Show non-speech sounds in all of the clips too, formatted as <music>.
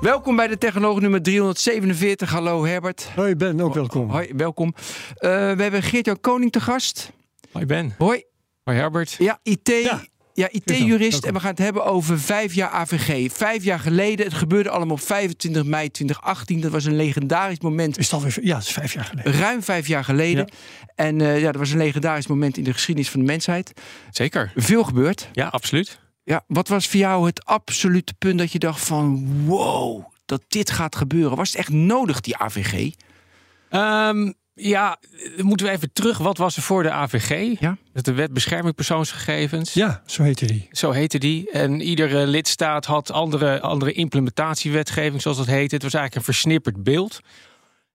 Welkom bij de Technoloog nummer 347. Hallo Herbert. Hoi Ben, ook welkom. Hoi, welkom. Uh, we hebben Geert-Jan Koning te gast. Hoi Ben. Hoi. Hoi Herbert. Ja, IT... Ja. IT-jurist. En we gaan het hebben over vijf jaar AVG. Vijf jaar geleden. Het gebeurde allemaal op 25 mei 2018. Dat was een legendarisch moment. Is het alweer? Ja, het is vijf jaar geleden. Ruim vijf jaar geleden. En uh, ja, dat was een legendarisch moment in de geschiedenis van de mensheid. Zeker. Veel gebeurd. Ja, absoluut. Ja, wat was voor jou het absolute punt dat je dacht van wow, dat dit gaat gebeuren? Was het echt nodig, die AVG? Um, ja, moeten we even terug. Wat was er voor de AVG? Ja. Dat de wet bescherming persoonsgegevens. Ja, zo heette die. Zo heette die. En iedere lidstaat had andere, andere implementatiewetgeving, zoals dat heette. Het was eigenlijk een versnipperd beeld.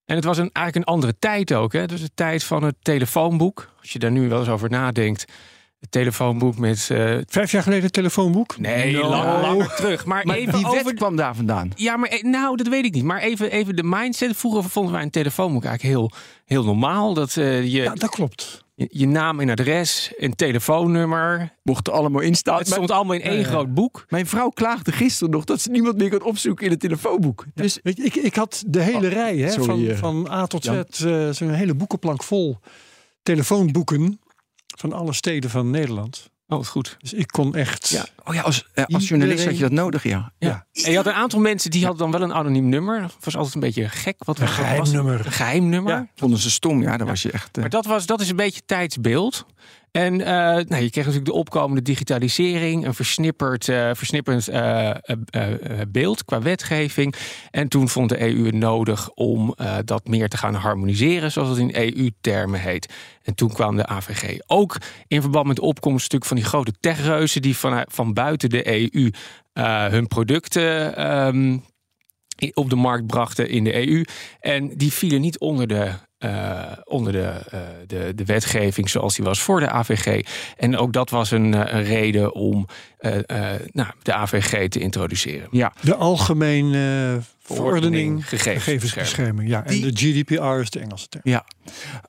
En het was een, eigenlijk een andere tijd ook. Hè? Het was de tijd van het telefoonboek. Als je daar nu wel eens over nadenkt het telefoonboek met... Uh... Vijf jaar geleden het telefoonboek? Nee, no. lang, langer terug. Maar, maar even die over... wet kwam daar vandaan. Ja, maar eh, nou, dat weet ik niet. Maar even, even de mindset. Vroeger vonden wij een telefoonboek eigenlijk heel, heel normaal. Dat, uh, je, ja, dat klopt. Je, je, naam en adres, een telefoonnummer. Mocht er allemaal in staan. Het stond allemaal in één groot boek. Mijn vrouw klaagde gisteren nog dat ze niemand meer kan opzoeken in het telefoonboek. Ja, dus weet je, ik, ik had de hele oh, rij hè, sorry, van, van A tot Z, uh, zo'n hele boekenplank vol telefoonboeken van alle steden van Nederland. Oh, goed. Dus ik kon echt. Ja. Oh ja, als, eh, als journalist had je dat nodig, ja. ja. En je had een aantal mensen die hadden dan wel een anoniem nummer. Dat was altijd een beetje gek. Wat een geheim was, nummer. Een geheim nummer. Ja. Vonden ze stom, ja. Dat was je echt. Uh... Maar dat, was, dat is een beetje tijdsbeeld. En uh, nou, je kreeg natuurlijk de opkomende digitalisering, een versnipperd, versnipperd uh, beeld qua wetgeving. En toen vond de EU het nodig om dat meer te gaan harmoniseren, zoals het in EU-termen heet. En toen kwam de AVG ook in verband met de opkomst stuk van die grote techreuzen die van, van buiten de EU hun producten. Um, op de markt brachten in de EU. En die vielen niet onder de uh, onder de, uh, de, de wetgeving zoals die was voor de AVG. En ook dat was een, een reden om uh, nou, de AVG te introduceren. Ja. De algemene verordening, gegevensbescherming. gegevensbescherming. Ja, en Die, de GDPR is de Engelse term. Ja,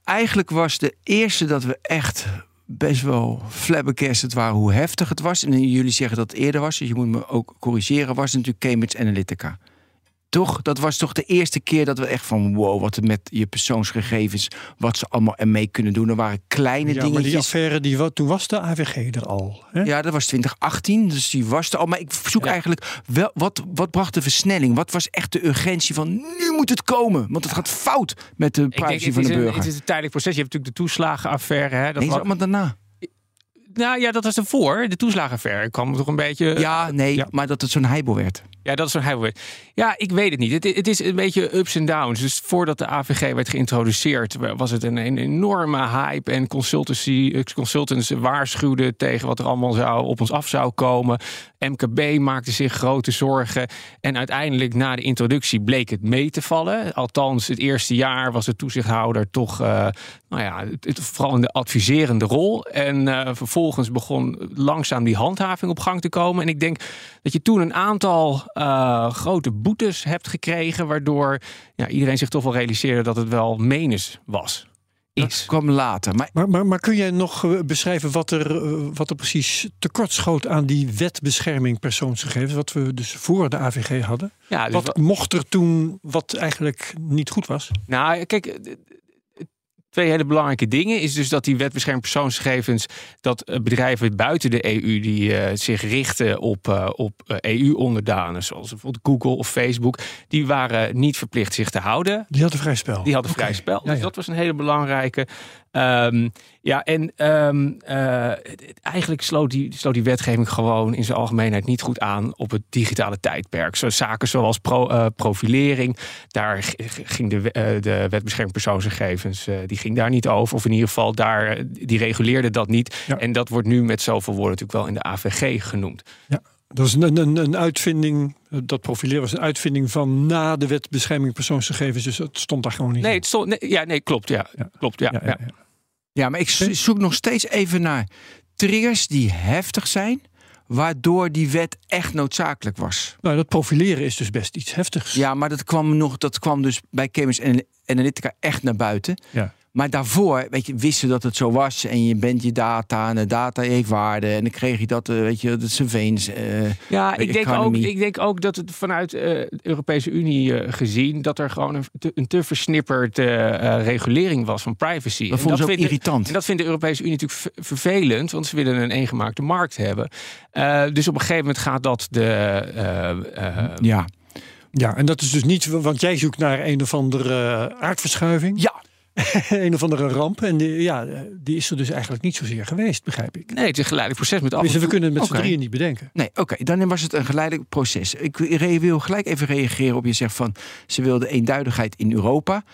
eigenlijk was de eerste dat we echt best wel flabbergasted waren hoe heftig het was. En jullie zeggen dat het eerder was, dus je moet me ook corrigeren, was natuurlijk Cambridge Analytica. Toch? Dat was toch de eerste keer dat we echt van wow, wat er met je persoonsgegevens, wat ze allemaal ermee kunnen doen. Er waren kleine ja, dingetjes. Maar die affaire, die, wat, toen was de AVG er al. Hè? Ja, dat was 2018, dus die was er al. Maar ik zoek ja. eigenlijk, wel, wat, wat bracht de versnelling? Wat was echt de urgentie van nu moet het komen? Want het gaat fout met de privacy denk, van de een, burger. Het is een tijdelijk proces. Je hebt natuurlijk de toeslagenaffaire. Hè, dat nee, was allemaal daarna. Nou ja, dat was ervoor. De toeslagenaffaire kwam toch een beetje... Ja, nee, ja. maar dat het zo'n heibel werd. Ja, dat is heibel werd. Ja, ik weet het niet. Het, het, is een beetje ups en downs. Dus voordat de AVG werd geïntroduceerd... was het een, een enorme hype. En consultancy, consultants waarschuwden tegen wat er allemaal zou, op ons af zou komen. MKB maakte zich grote zorgen. En uiteindelijk na de introductie bleek het mee te vallen. Althans, het eerste jaar was de toezichthouder toch... Uh, nou ja, vooral in de adviserende rol. En uh, vervolgens begon langzaam die handhaving op gang te komen. En ik denk dat je toen een aantal uh, grote boetes hebt gekregen... waardoor ja, iedereen zich toch wel realiseerde dat het wel menens was. Is. Dat kwam later. Maar... Maar, maar, maar kun jij nog beschrijven wat er, wat er precies tekort schoot aan die wetbescherming persoonsgegevens, wat we dus voor de AVG hadden? Ja, dus wat mocht er toen wat eigenlijk niet goed was? Nou, kijk, twee hele belangrijke dingen. Is dus dat die wet bescherming persoonsgegevens, dat bedrijven buiten de EU die uh, zich richten op, uh, op EU-onderdanen, zoals bijvoorbeeld Google of Facebook, die waren niet verplicht zich te houden. Die hadden vrij spel. Die hadden okay. vrij spel. Ja, dus ja. dat was een hele belangrijke. Um, ja, en um, uh, eigenlijk sloot die, sloot die wetgeving gewoon in zijn algemeenheid niet goed aan op het digitale tijdperk. Zo zaken zoals pro, uh, profilering, daar ging de, uh, de wet bescherming persoonsgegevens, die ging daar niet over. Of in ieder geval, daar, die reguleerde dat niet. Ja. En dat wordt nu met zoveel woorden natuurlijk wel in de AVG genoemd. Ja. Dat is een, een, een uitvinding, dat profileren was een uitvinding van na de wet bescherming persoonsgegevens. Dus het stond daar gewoon niet Nee, in. het stond, nee, ja, nee, klopt. Ja, Ja. klopt. Ja, Ja, ja, ja, ja. Ja, maar ik zoek nog steeds even naar triggers die heftig zijn, waardoor die wet echt noodzakelijk was. Nou, dat profileren is dus best iets heftigs. Ja, maar dat kwam, nog, dat kwam dus bij Cambridge Analytica echt naar buiten. Ja. Maar daarvoor, weet je, wisten dat het zo was. En je bent je data en de data heeft waarde. En dan kreeg je dat, eh, weet je, dat surveillance. Uh, ja, ik denk, ook, ik denk ook dat het vanuit uh, de Europese Unie gezien... dat er gewoon een te, een te versnipperd regulering was van privacy. Dat vond ze ook irritant. En dat vindt de Europese Unie natuurlijk vervelend. Want ze willen een eengemaakte markt hebben. dus op een gegeven moment gaat dat de... ja. Ja, en dat is dus niet, want jij zoekt naar een of andere aardverschuiving. Ja, <laughs> een of andere ramp. En die, ja, die is er dus eigenlijk niet zozeer geweest, begrijp ik. Nee, het is een geleidelijk proces met af. Dus we kunnen het met okay. z'n drieën niet bedenken. Nee, oké, dan was het een geleidelijk proces. Ik wil gelijk even reageren op je zegt van ze wilden eenduidigheid in Europa.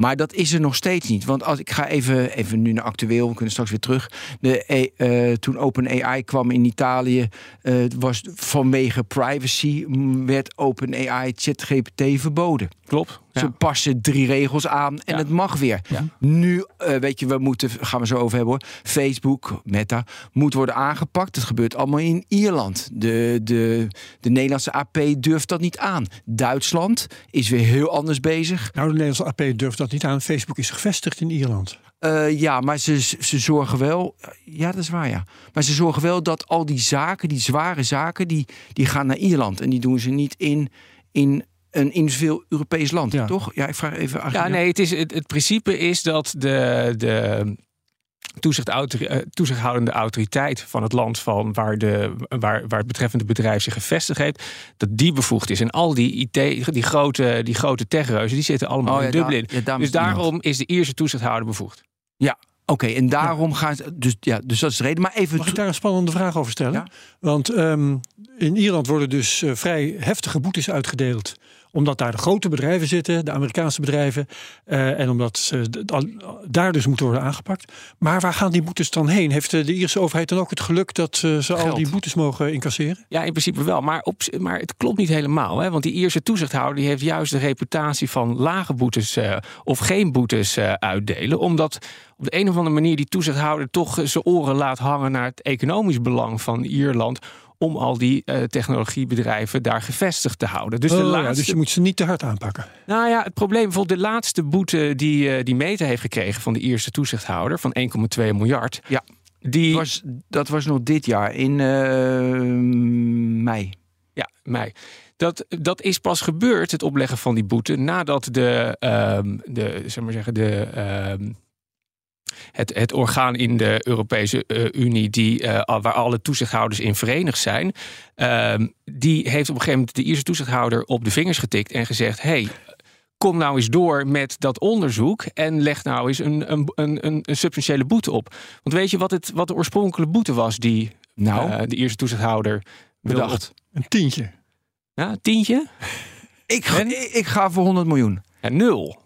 Maar dat is er nog steeds niet. Want als ik ga even, even nu naar actueel, we kunnen straks weer terug. De, uh, toen OpenAI kwam in Italië, uh, was vanwege privacy werd OpenAI ChatGPT verboden. Klopt. Ze passen drie regels aan en het mag weer. Nu, uh, weet je, we moeten, gaan we zo over hebben hoor. Facebook, Meta, moet worden aangepakt. Dat gebeurt allemaal in Ierland. De, de, de Nederlandse AP durft dat niet aan. Duitsland is weer heel anders bezig. Nou, de Nederlandse AP durft dat niet aan. Facebook is gevestigd in Ierland. Uh, ja, maar ze, ze zorgen wel. Ja, dat is waar, ja. Maar ze zorgen wel dat al die zaken, die zware zaken, die, die gaan naar Ierland. En die doen ze niet in, in een individueel Europees land, ja. toch? Ja, ik vraag even. Ja, nee, het, is, het, het principe is dat de, de eh, toezichthoudende autoriteit van het land van waar, de, waar, waar het betreffende bedrijf zich gevestigd heeft, dat die bevoegd is. En al die IT, die grote, die grote techreuzen, die zitten allemaal oh, in Dublin. dus daarom is de Ierse toezichthouder bevoegd. Ja, Oké, en daarom gaan ze. Dus, ja, dus dat is de reden. Maar even. Mag ik daar een spannende vraag over stellen? Want ehm, in Ierland worden dus uh, vrij heftige boetes uitgedeeld omdat daar de grote bedrijven zitten, de Amerikaanse bedrijven. Uh, en omdat ze daar dus moeten worden aangepakt. Maar waar gaan die boetes dan heen? Heeft de Ierse overheid dan ook het geluk dat ze al die boetes mogen incasseren? Ja, in principe wel. Maar, op, maar het klopt niet helemaal. Hè? Want die Ierse toezichthouder die heeft juist de reputatie van lage boetes uh, of geen boetes uitdelen. Omdat op de een of andere manier die toezichthouder toch zijn oren laat hangen naar het economisch belang van Ierland om al die uh, technologiebedrijven daar gevestigd te houden. Dus, de laatste... Oh, ja, dus je moet ze niet te hard aanpakken. Nou ja, het probleem, bijvoorbeeld de laatste boete die, uh, die Meta heeft gekregen van de eerste toezichthouder van 1,2 miljard. Ja, die... was, dat was nog dit jaar in uh, mei. Ja, mei. Dat, dat is pas gebeurd, het opleggen van die boete, nadat de, uh, de, zeg maar zeggen, de uh, het, het orgaan in de Europese uh, Unie, die, uh, waar alle toezichthouders in verenigd zijn, uh, die heeft op een gegeven moment de Ierse toezichthouder op de vingers getikt en gezegd: hey, kom nou eens door met dat onderzoek en leg nou eens een, een, een, een substantiële boete op. Want weet je wat, het, wat de oorspronkelijke boete was die nou, uh, de Ierse toezichthouder bedacht? Een tientje. Ja, tientje? Ik ga, ik ga voor 100 miljoen. Ja, nul.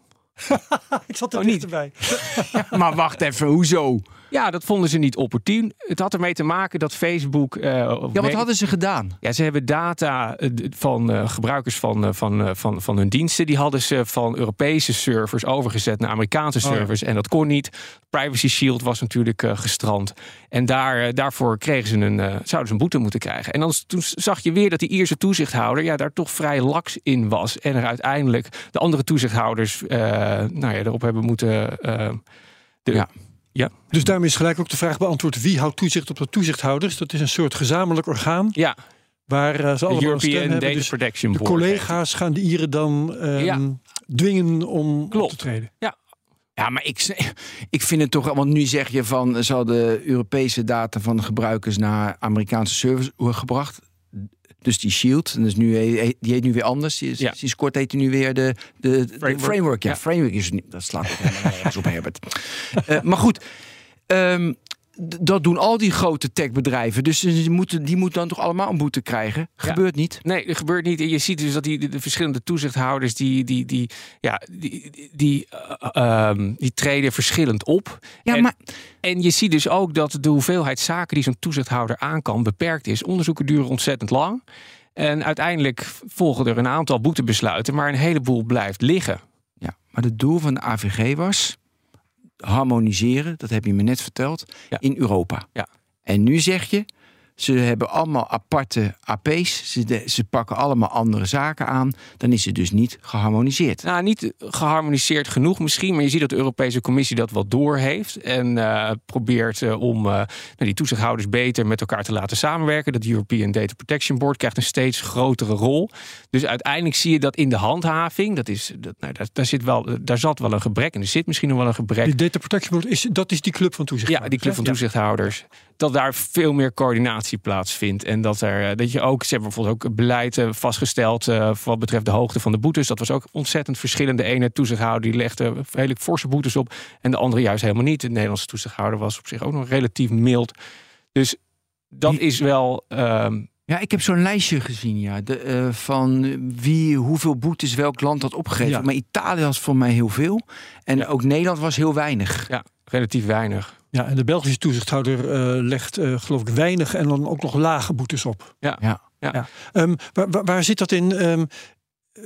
<laughs> ik zat er oh, niet erbij. <laughs> maar wacht even, hoezo? Ja, dat vonden ze niet opportun. Het had ermee te maken dat Facebook. Uh, ja, wat hadden ze gedaan? Ja, ze hebben data eh, van uh, gebruikers van, van, van, van hun diensten. Die hadden ze van Europese servers overgezet naar Amerikaanse oh, servers. En dat kon niet. Privacy Shield was natuurlijk gestrand. En daar, daarvoor kregen ze een, zouden ze een boete moeten krijgen. En dan, toen zag je weer dat die Ierse toezichthouder ja, daar toch vrij laks in was. En er uiteindelijk de andere toezichthouders nou ja, erop hebben moeten. De, ja ja. Dus daarmee is gelijk ook de vraag beantwoord: wie houdt toezicht op de toezichthouders? Dat is een soort gezamenlijk orgaan. Ja. Waar uh, ze allemaal European Data hebben. Dus Protection de collega's gaan de Ieren dan um, ja. dwingen om Klopt. op te treden. Ja. Ja, maar ik, ik vind het toch, want nu zeg je van, zal de Europese data van gebruikers naar Amerikaanse servers gebracht. Dus die Shield, dus nu, die heet nu weer anders. Die, ja. Sinds kort heet hij nu weer de, de, framework. De framework. Ja, framework is niet, dat slaat nergens op, Herbert. Uh, <laughs> maar goed, um, dat doen al die grote techbedrijven. Dus die moeten, die moeten dan toch allemaal een boete krijgen? Gebeurt niet? Nee, dat gebeurt niet. En je ziet dus dat die de, verschillende toezichthouders die, die, die, ja, die, die, uh, um, die treden verschillend op. Ja, en, maar... en je ziet dus ook dat de hoeveelheid zaken die zo'n toezichthouder aan kan beperkt is. Onderzoeken duren ontzettend lang. En uiteindelijk volgen er een aantal boetebesluiten, maar een heleboel blijft liggen. Ja, maar het doel van de AVG was harmoniseren, dat heb je me net verteld, in Europa. Ja. En nu zeg je, Ze hebben allemaal aparte AP's. Ze, de- ze pakken allemaal andere zaken aan. Dan is het dus niet geharmoniseerd. Nou, niet geharmoniseerd genoeg misschien, maar je ziet dat de Europese Commissie dat wel doorheeft en eh, probeert eh, om eh, nou, die toezichthouders beter met elkaar te laten samenwerken. Dat European Data Protection Board krijgt een steeds grotere rol. Dus uiteindelijk zie je dat in de handhaving, dat is, dat, nou, daar, daar, zit wel, daar zat wel een gebrek en er zit misschien nog wel een gebrek. Die Data Protection Board, is, dat is die club van toezicht. Ja, die club van toezichthouders. Dat daar veel meer coördinatie plaatsvindt. En dat, er, eh, dat je ook, ze hebben bijvoorbeeld ook beleid eh, vastgesteld eh, wat betreft de hoogte van de boetes. Dat was ook ontzettend verschillend. De ene toezichthouder die legde redelijk forse boetes op. En de andere juist helemaal niet. De Nederlandse toezichthouder was op zich ook nog relatief mild. Dus dat is wel. ehm, Ja, ik heb zo'n lijstje gezien, ja. De, van wie, hoeveel boetes welk land had opgegeven. Ja. Maar Italië was voor mij heel veel. En ook Nederland was heel weinig. ja, relatief weinig. Ja, en de Belgische toezichthouder eh, legt eh, geloof ik weinig en dan ook nog lage boetes op. Ja. Ja. Ja. Ehm, waar, waar, waar zit dat in? Ehm, eh,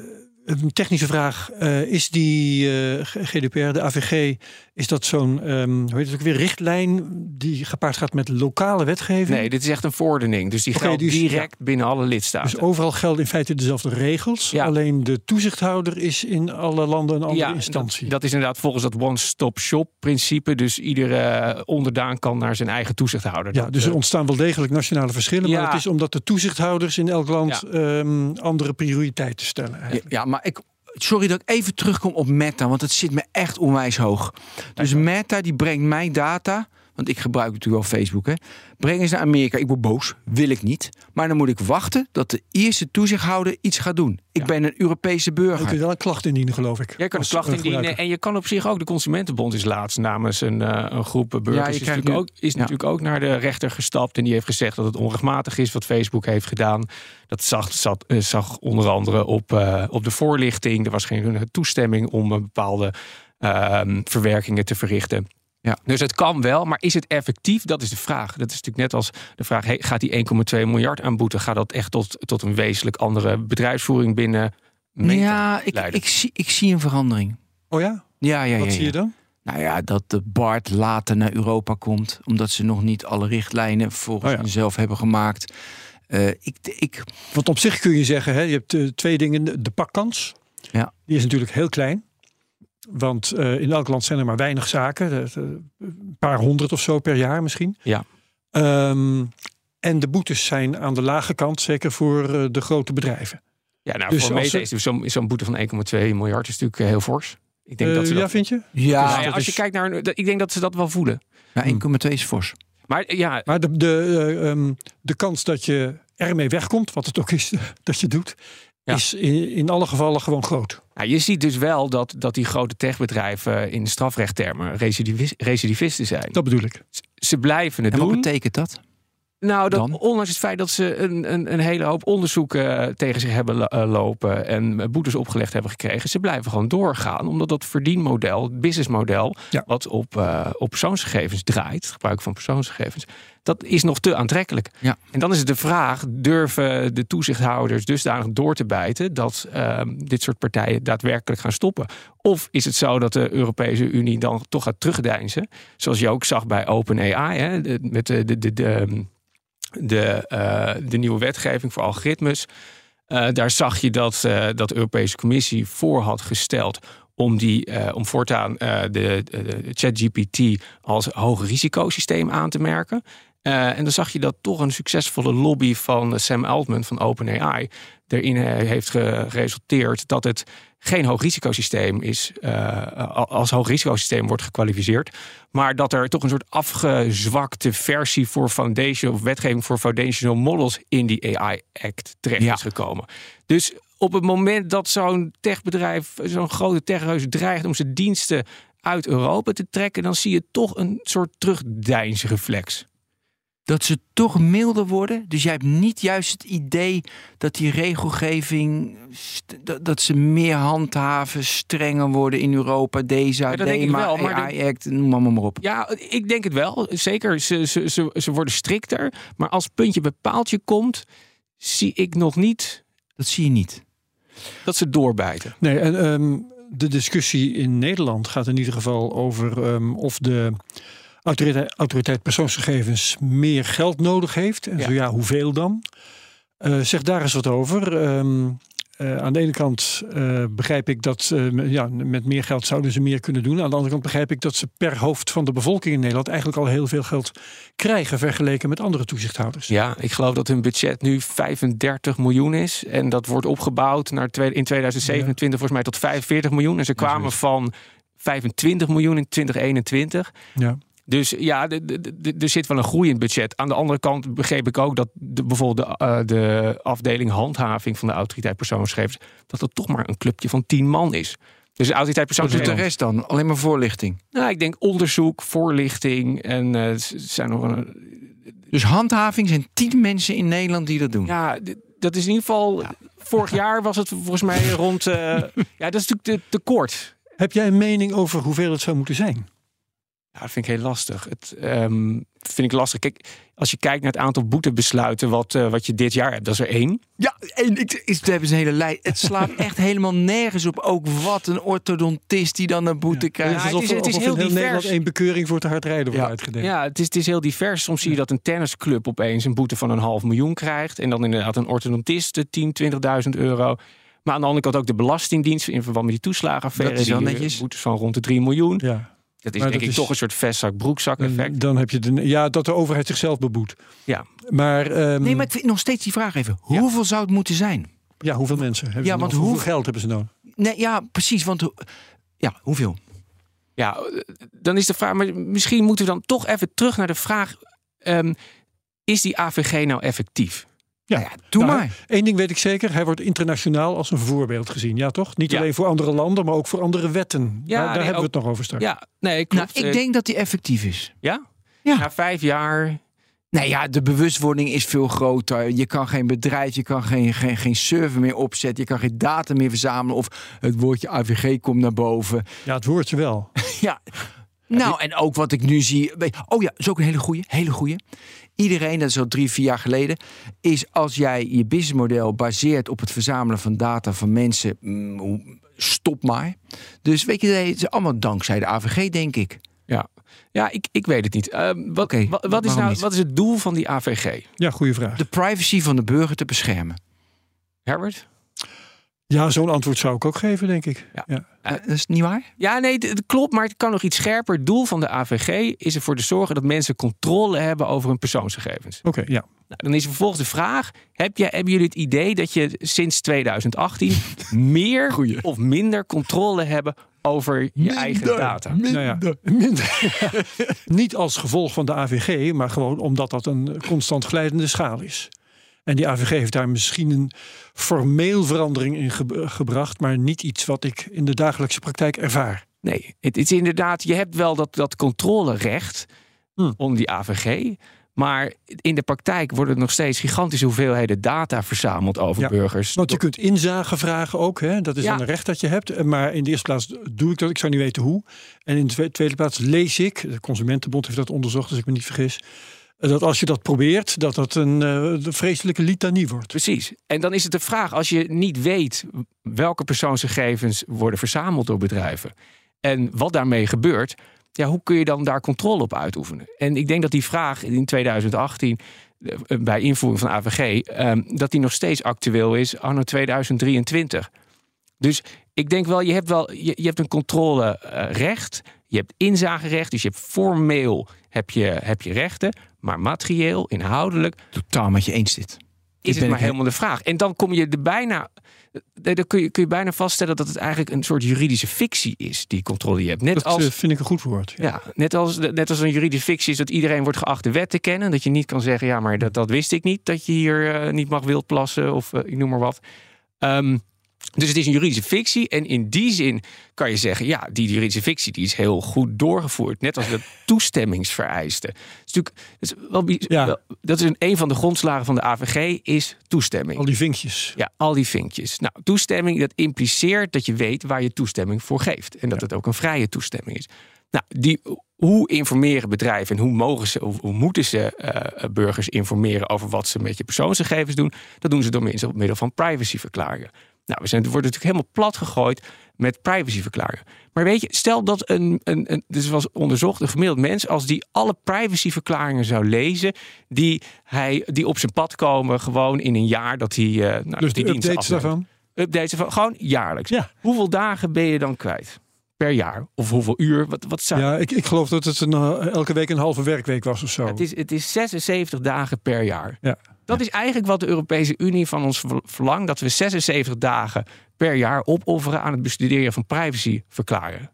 een technische vraag. Eh, is die eh, GDPR, de AVG, is dat zo'n ehm, hoe heet het ook weer, richtlijn die gepaard gaat met lokale wetgeving? Nee, dit is echt een verordening. Dus die geldt dus- direct binnen alle lidstaten. Dus overal gelden in feite dezelfde regels. Ja. Alleen de toezichthouder is in alle landen een andere instantie. Dat, dat is inderdaad volgens dat one-stop-shop principe. Dus iedere onderdaan kan naar zijn eigen toezichthouder. ja, Dat, dus er eh, ontstaan wel degelijk nationale verschillen. Ja. Maar het is omdat de toezichthouders in elk land Ja. ehm, andere prioriteiten stellen. Ja, eigenlijk. ja, maar ik. Sorry dat ik even terugkom op Meta, want het zit me echt onwijs hoog. Dus Meta die brengt mijn data, want ik gebruik natuurlijk wel Facebook, hè. Brengen ze naar Amerika. Ik word boos, wil ik niet. Maar dan moet ik wachten dat de eerste toezichthouder iets gaat doen. Ik Ja. ben een Europese Je kunt burger. wel een klacht indienen, geloof ik. Jij kan een klacht eh, indienen en je kan op zich ook. De Consumentenbond is laatst namens een, eh, een groep burgers. Ja, je is natuurlijk, nu- ook, is ja. natuurlijk ook naar de rechter gestapt. En die heeft gezegd dat het onrechtmatig is wat Facebook heeft gedaan. Dat zag, zat, eh, zag onder andere op, op de voorlichting. Er was geen toestemming om een bepaalde ehm, verwerkingen te verrichten. Ja. Dus het kan wel, maar is het effectief? Dat is de vraag. Dat is natuurlijk net als de vraag: hey, gaat die 1,2 miljard aan boete? Gaat dat echt tot, tot een wezenlijk andere bedrijfsvoering binnen? Ja, ik, ik, zie, ik zie een verandering. Oh ja? Ja, ja, ja. Wat zie ja. je dan? Nou ja, dat de BART later naar Europa komt, omdat ze nog niet alle richtlijnen volgens Oh ja. hunzelf hebben gemaakt. Eh, ik, ik, Want op zich kun je zeggen, hè, je hebt eh, twee dingen. De pakkans, Ja. die is natuurlijk heel klein. Want eh, in elk land zijn er maar weinig zaken. eh, Een paar honderd of zo per jaar misschien. Ja. Ehm, en de boetes zijn aan de lage kant, zeker voor eh, de grote bedrijven. Ja, nou, Dus voor Meta is zo'n boete van 1,2 miljard is natuurlijk eh, heel fors. Ik denk Eh, dat ze ja, dat, vind je? ja, Nou ja, als je is- kijkt naar, ik denk dat ze dat wel voelen. ja, 1,2 is fors. Maar eh, ja, Maar de, de, eh, ehm, de kans dat je ermee wegkomt, wat het ook is <laughs> dat je doet, Ja. is in, in alle gevallen gewoon groot. nou, je ziet dus wel dat, dat die grote techbedrijven in strafrechttermen recidivis- recidivisten zijn. Dat bedoel ik. Ze blijven het En wat doen. betekent dat? Nou, dat, dan? ondanks het feit dat ze een, een, een hele hoop onderzoeken eh, tegen zich hebben eh, lopen en eh, boetes opgelegd hebben gekregen, ze blijven gewoon doorgaan. Omdat dat verdienmodel, het businessmodel, Ja. wat op, op persoonsgegevens draait, het gebruik van persoonsgegevens, dat is nog te aantrekkelijk. Ja. En dan is het de vraag: durven de toezichthouders dusdanig door te bijten dat ehm, dit soort partijen daadwerkelijk gaan stoppen? Of is het zo dat de Europese Unie dan toch gaat terugdeinzen? Zoals je ook zag bij OpenAI, met de, de, de, de, de, eh, de nieuwe wetgeving voor algoritmes. Eh, daar zag je dat, eh, dat de Europese Commissie voor had gesteld om, die, om voortaan de, ChatGPT als hoog risicosysteem aan te merken. En dan zag je dat toch een succesvolle lobby van Sam Altman van OpenAI erin heeft geresulteerd dat het geen hoog risicosysteem is, eh, als hoog risicosysteem wordt gekwalificeerd, maar dat er toch een soort afgezwakte versie voor foundation of wetgeving voor foundational models in die AI Act terecht Ja. is gekomen. Dus op het moment dat zo'n techbedrijf, zo'n grote techreus dreigt om zijn diensten uit Europa te trekken, dan zie je toch een soort terugdeinsreflex. Dat ze toch milder worden. Dus jij hebt niet juist het idee dat die regelgeving. dat, dat ze meer handhaven, strenger worden in Europa. Deze, DEMA, wel, maar de- AI Act, noem maar, maar op. Ja, ik denk het wel. Zeker, ze, ze, ze, ze worden strikter. Maar als puntje bij paaltje komt, zie ik nog niet Dat zie je niet. dat ze doorbijten. Nee, en ehm, de discussie in Nederland gaat in ieder geval over ehm, of de autoriteit, autoriteit persoonsgegevens meer geld nodig heeft. En zo ja, hoeveel dan? Uh, zeg daar eens wat over. Um, uh, aan de ene kant uh, begrijp ik dat uh, ja, met meer geld zouden ze meer kunnen doen. Aan de andere kant begrijp ik dat ze per hoofd van de bevolking in Nederland eigenlijk al heel veel geld krijgen vergeleken met andere toezichthouders. Ja, ik geloof dat hun budget nu 35 miljoen is. En dat wordt opgebouwd naar twee, in 2027 ja. volgens mij tot 45 miljoen. En ze kwamen van 25 miljoen in 2021. Ja. Dus ja, er zit wel een groei in het budget. Aan de andere kant begreep ik ook dat de, bijvoorbeeld de, uh, de afdeling handhaving van de autoriteit persoonsgegevens, dat het toch maar een clubje van tien man is. Dus de autoriteit persoonsgegevens. Wat doet de rest dan? Alleen maar voorlichting? Nou, ik denk onderzoek, voorlichting en uh, zijn nog een. Dus handhaving zijn tien mensen in Nederland die dat doen? Ja, dat is in ieder geval. Ja. Vorig jaar was het volgens mij rond. Uh, <laughs> ja, dat is natuurlijk te, te kort. Heb jij een mening over hoeveel het zou moeten zijn? Ja, dat vind ik heel lastig. Het um, vind ik lastig. Kijk, als je kijkt naar het aantal boetebesluiten wat, uh, wat je dit jaar hebt, dat is er één. Ja, één. Ik, is, we hebben een hele lijst. Het slaat <laughs> echt helemaal nergens op. Ook wat een orthodontist die dan een boete ja. krijgt. Ja, het is, het is heel divers. Nederland één bekeuring voor te hard rijden wordt ja. uitgedeeld. Ja, het is, het is heel divers. Soms zie je dat een tennisclub opeens een boete van een half miljoen krijgt. En dan inderdaad een orthodontist 10, 20.000 euro. Maar aan de andere kant ook de Belastingdienst in verband met die toeslagenaffaire. Dat is wel netjes. Boetes van rond de 3 miljoen. Ja. Dat is maar denk ik toch een soort vestzak-broekzak effect. Dan heb je de, ja, dat de overheid zichzelf beboet. Ja. Maar, um, nee, maar ik vind nog steeds die vraag even. Hoeveel zou het moeten zijn? Ja, hoeveel mensen hebben ja, ze want hoeveel geld hebben ze nodig? Nee, ja, precies. Want ja, hoeveel? Ja, dan is de vraag. Maar misschien moeten we dan toch even terug naar de vraag: um, is die AVG nou effectief? Ja, nou ja doe nou, maar. Eén ding weet ik zeker, hij wordt internationaal als een voorbeeld gezien. Ja, toch? Niet alleen voor andere landen, maar ook voor andere wetten. Ja, daar, hebben we het nog over straks. Ja, nee, klopt. Nou, ik denk dat hij effectief is. Ja? Ja. Na vijf jaar. Nee, ja, de bewustwording is veel groter. Je kan geen bedrijf, je kan geen, geen, geen server meer opzetten. Je kan geen data meer verzamelen. Of het woordje AVG komt naar boven. Ja, het woordje wel. <laughs> ja. Nou, en ook wat ik nu zie. Oh ja, dat is ook een hele goede. Hele goede. Iedereen, dat is al drie, vier jaar geleden, is als jij je businessmodel baseert op het verzamelen van data van mensen, mm, stop maar. Dus weet je, het is allemaal dankzij de AVG, denk ik. Ja, ja ik, ik weet het niet. Uh, wat, wat, wat, is nou, wat is het doel van die AVG? Ja, goede vraag. De privacy van de burger te beschermen. Herbert? Ja, zo'n antwoord zou ik ook geven, denk ik. Ja. ja. Uh, dat is niet waar? Ja, nee, het klopt, maar het kan nog iets scherper. Het doel van de AVG is ervoor te zorgen dat mensen controle hebben over hun persoonsgegevens. Oké, ja. Nou, dan is vervolgens de vraag: heb je, hebben jullie het idee dat je sinds 2018 <laughs> meer Goeie. of minder controle hebben over je minder, eigen data? Minder, nou ja, <laughs> minder. Niet als gevolg van de AVG, maar gewoon omdat dat een constant glijdende schaal is. En die AVG heeft daar misschien een formeel verandering in gebracht, maar niet iets wat ik in de dagelijkse praktijk ervaar. Nee, het is inderdaad, je hebt wel dat, dat controlerecht hmm. onder die AVG. Maar in de praktijk worden nog steeds gigantische hoeveelheden data verzameld over burgers. Want je kunt inzage vragen ook. Hè? Dat is dan een recht dat je hebt. Maar in de eerste plaats doe ik dat. Ik zou niet weten hoe. En in de tweede plaats lees ik. De Consumentenbond heeft dat onderzocht, als ik me niet vergis dat als je dat probeert, dat dat een uh, vreselijke litanie wordt. Precies. En dan is het de vraag, als je niet weet welke persoonsgegevens worden verzameld door bedrijven en wat daarmee gebeurt, ja, hoe kun je dan daar controle op uitoefenen? En ik denk dat die vraag in 2018 eh, bij invoering van AVG, ehm, dat die nog steeds actueel is anno 2023. Dus ik denk wel, je hebt wel, je, je hebt een controlerecht, je hebt inzagerecht, dus je hebt formeel heb je, heb je rechten. Maar materieel, inhoudelijk. Totaal met je eens dit. Is het maar helemaal de vraag. En dan kom je er bijna. Eh, dan kun je, kun je bijna vaststellen dat het eigenlijk een soort juridische fictie is, die controle je hebt. Net dat als, eh, vind ik een goed woord. Ja. net, als, net als een juridische fictie is dat iedereen wordt geacht de wet te kennen. Dat je niet kan zeggen, ja, maar dat, dat wist ik niet. Dat je hier uh, niet mag wildplassen of uh, ik noem maar wat. Um, dus het is een juridische fictie. En in die zin kan je zeggen, ja, die juridische fictie die is heel goed doorgevoerd. Net als de toestemmingsvereisten. Dat is natuurlijk wel, dat is een, een van de grondslagen van de AVG, is toestemming. Al die vinkjes. Ja, al die vinkjes. Nou, toestemming, dat impliceert dat je weet waar je toestemming voor geeft. En dat het ook een vrije toestemming is. Nou, die, hoe informeren bedrijven en hoe mogen ze, hoe moeten ze uh, burgers informeren over wat ze met je persoonsgegevens doen? Dat doen ze door middel van privacyverklaringen. Nou, we zijn, het wordt natuurlijk helemaal plat gegooid met privacyverklaringen. Maar weet je, stel dat een, een, een dus was onderzocht, een gemiddeld mens, als die alle privacyverklaringen zou lezen, die, hij, die op zijn pad komen, gewoon in een jaar dat hij. Uh, nou, dus die de updates daarvan? Updates ervan, gewoon jaarlijks. Ja. Hoeveel dagen ben je dan kwijt? Per jaar? Of hoeveel uur? Wat, wat zou... Ja, ik, ik geloof dat het een, uh, elke week een halve werkweek was of zo. Het is, het is 76 dagen per jaar. Ja. Dat is eigenlijk wat de Europese Unie van ons verlangt: dat we 76 dagen per jaar opofferen aan het bestuderen van privacyverklaren. Het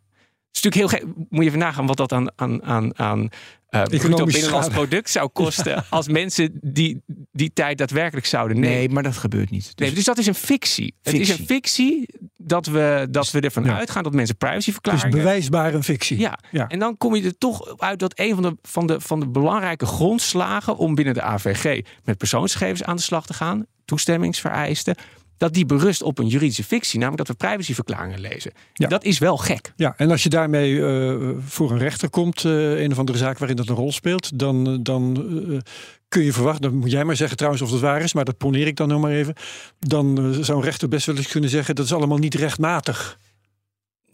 is natuurlijk heel gek. Moet je even nagaan wat dat aan, aan, aan, aan uh, bruto binnenlands product zou kosten. als mensen die, die tijd daadwerkelijk zouden nemen. Nee, maar dat gebeurt niet. Dus, nee, dus dat is een fictie. fictie. Het is een fictie dat we, dat we ervan ja. uitgaan dat mensen privacyverklaringen... Het is bewijsbaar een fictie. Ja. ja. En dan kom je er toch uit dat een van de, van, de, van de belangrijke grondslagen... om binnen de AVG met persoonsgegevens aan de slag te gaan... toestemmingsvereisten dat die berust op een juridische fictie, namelijk dat we privacyverklaringen lezen. Ja. Dat is wel gek. Ja, en als je daarmee uh, voor een rechter komt, uh, een of andere zaak waarin dat een rol speelt, dan, dan uh, kun je verwachten, dan moet jij maar zeggen trouwens of dat waar is, maar dat poneer ik dan nog maar even. Dan zou een rechter best wel eens kunnen zeggen dat is allemaal niet rechtmatig.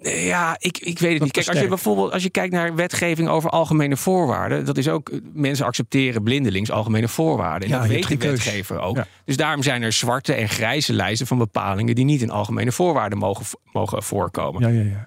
Ja, ik, ik weet het niet. Kijk, als je bijvoorbeeld als je kijkt naar wetgeving over algemene voorwaarden, dat is ook mensen accepteren blindelings algemene voorwaarden. En ja, dat weet de wetgever ook. Ja. Dus daarom zijn er zwarte en grijze lijsten van bepalingen die niet in algemene voorwaarden mogen, mogen voorkomen. Ja, ja, ja.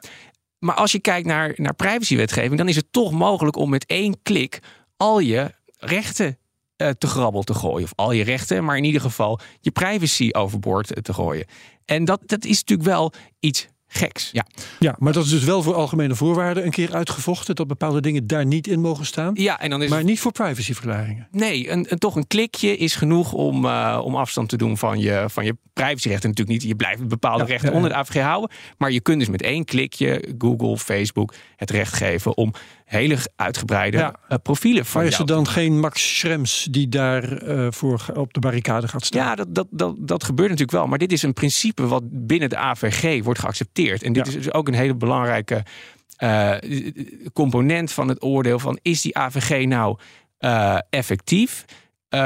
Maar als je kijkt naar, naar privacywetgeving, dan is het toch mogelijk om met één klik al je rechten uh, te grabbel te gooien. Of al je rechten, maar in ieder geval je privacy overboord te gooien. En dat, dat is natuurlijk wel iets geks. Ja. ja, maar dat is dus wel voor algemene voorwaarden een keer uitgevochten dat bepaalde dingen daar niet in mogen staan. Ja, en dan is maar het... niet voor privacyverklaringen. Nee, een, een, toch een klikje is genoeg om, uh, om afstand te doen van je, van je privacyrechten. Natuurlijk niet, je blijft bepaalde Ja, rechten ja, onder de AVG houden. Maar je kunt dus met één klikje Google, Facebook het recht geven om hele uitgebreide Ja. eh, profielen van Maar is er dan geen Max Schrems die daar eh, voor op de barricade gaat staan? Ja, dat, dat, dat, dat gebeurt natuurlijk wel. Maar dit is een principe wat binnen de AVG wordt geaccepteerd. En dit Ja. is dus ook een hele belangrijke eh, component van het oordeel van is die AVG nou effectief?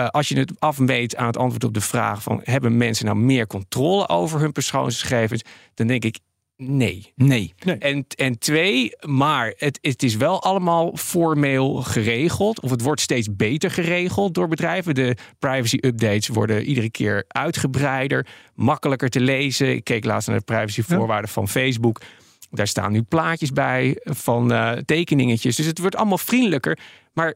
Als je het afmeet aan het antwoord op de vraag van hebben mensen nou meer controle over hun persoonsgegevens, dan denk ik nee. Nee. En, en twee, maar het, het is wel allemaal formeel geregeld. Of het wordt steeds beter geregeld door bedrijven. De privacy updates worden iedere keer uitgebreider, makkelijker te lezen. Ik keek laatst naar de privacyvoorwaarden van Facebook. Daar staan nu plaatjes bij van eh, tekeningetjes. Dus het wordt allemaal vriendelijker. Maar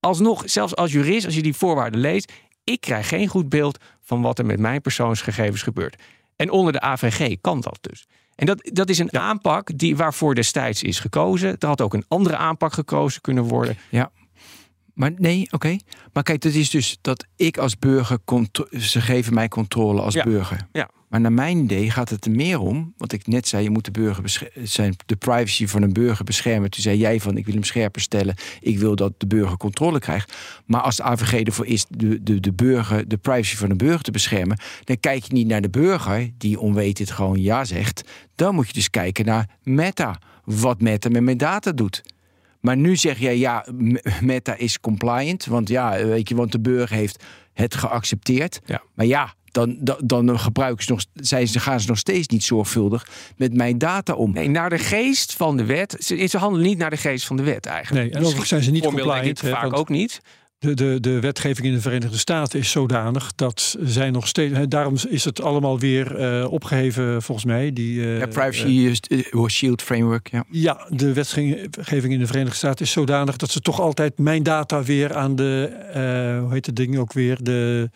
alsnog, zelfs als jurist, als je die voorwaarden leest, ik krijg geen goed beeld van wat er met mijn persoonsgegevens gebeurt. En onder de AVG kan dat dus. En dat, dat is een aanpak die, waarvoor destijds is gekozen. Er had ook een andere aanpak gekozen kunnen worden. Maar nee, oké. Maar kijk, dat is dus dat ik als burger... Ze geven mij controle als Ja. burger. Ja. Maar naar mijn idee gaat het er meer om... Wat ik net zei, je moet de, burger zijn, de privacy van een burger beschermen. Toen zei jij van, ik wil hem scherper stellen. Ik wil dat de burger controle krijgt. Maar als de AVG ervoor is de, de, de, burger, de privacy van de burger te beschermen... dan kijk je niet naar de burger, die onwetend gewoon ja zegt. Dan moet je dus kijken naar Meta. Wat Meta met mijn data doet. Maar nu zeg jij, ja, Meta is compliant. Want ja, weet je, want de burger heeft het geaccepteerd. Ja. Maar ja, dan, dan, dan gebruiken ze nog, zijn ze, gaan ze nog steeds niet zorgvuldig met mijn data om. Nee, naar de geest van de wet. Ze, ze handelen niet naar de geest van de wet eigenlijk. Nee, en overigens zijn ze niet compliant. hè, vaak want ook niet. De, de, de wetgeving in de Verenigde Staten is zodanig dat zij nog steeds. hè, Daarom is het allemaal weer eh, opgeheven, volgens mij. Die, eh, Ja, privacy eh, Shield Framework, ja. Ja, de wetgeving in de Verenigde Staten is zodanig dat ze toch altijd mijn data weer aan de, eh, hoe heet het ding ook weer, de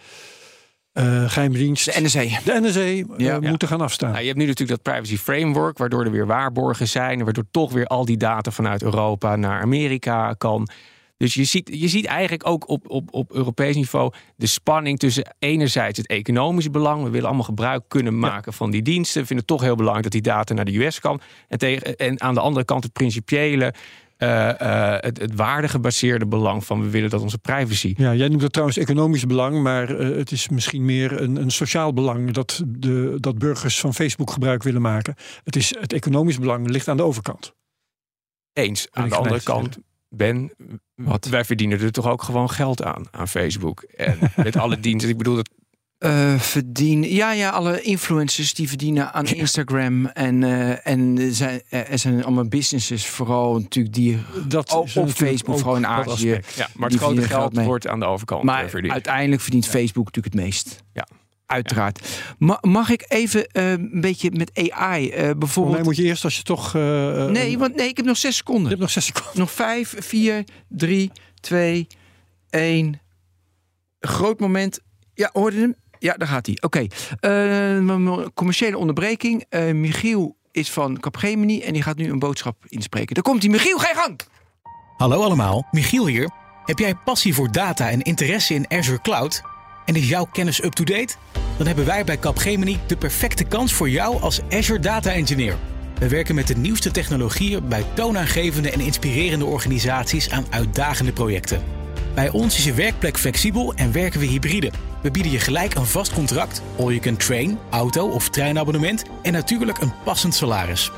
eh geheime dienst, De NSA. de NSA, eh, Ja. moeten gaan afstaan. Nou, je hebt nu natuurlijk dat privacy framework, waardoor er weer waarborgen zijn. en Waardoor toch weer al die data vanuit Europa naar Amerika kan. Dus je ziet, je ziet eigenlijk ook op, op, op Europees niveau de spanning tussen enerzijds het economische belang. We willen allemaal gebruik kunnen maken van die diensten. We vinden het toch heel belangrijk dat die data naar de US kan. En, tegen, en aan de andere kant het principiële, eh, eh, het, het waardegebaseerde belang van we willen dat onze privacy. Ja, jij noemt dat trouwens economisch belang, maar eh, het is misschien meer een, een sociaal belang dat, de, dat burgers van Facebook gebruik willen maken. Het, is, het economisch belang ligt aan de overkant. Eens. Aan de andere kant, Ben, Wat? wij verdienen er toch ook gewoon geld aan, aan Facebook. En <laughs> met alle diensten. Ik bedoel, dat Uh, verdienen. Ja, ja, alle influencers die verdienen aan Instagram. En, uh, en zijn, er zijn allemaal businesses, vooral natuurlijk die dat op, op Facebook, vooral in Azië. Ja, maar het grote geld, geld wordt aan de overkant maar verdiend. uiteindelijk verdient Facebook natuurlijk het meest. Ja. Uiteraard. Ma mag ik even uh, een beetje met AI uh, bijvoorbeeld... Nee, moet je eerst als je toch... Uh, nee, want nee, ik heb nog zes seconden. Je hebt nog zes seconden. Nog vijf, vier, drie, twee, één. Groot moment. Ja, hoorde hem? Ja, daar gaat hij. Oké. Okay. commerciële onderbreking. Michiel is van Capgemini en die gaat nu een boodschap inspreken. Daar komt hij. Michiel, ga je gang! Hallo allemaal, Michiel hier. Heb jij passie voor data en interesse in Azure Cloud... En is jouw kennis up-to-date? Dan hebben wij bij Capgemini de perfecte kans voor jou als Azure Data Engineer. We werken met de nieuwste technologieën bij toonaangevende en inspirerende organisaties aan uitdagende projecten. Bij ons is je werkplek flexibel en werken we hybride. We bieden je gelijk een vast contract, all you can train, auto of treinabonnement en natuurlijk een passend salaris.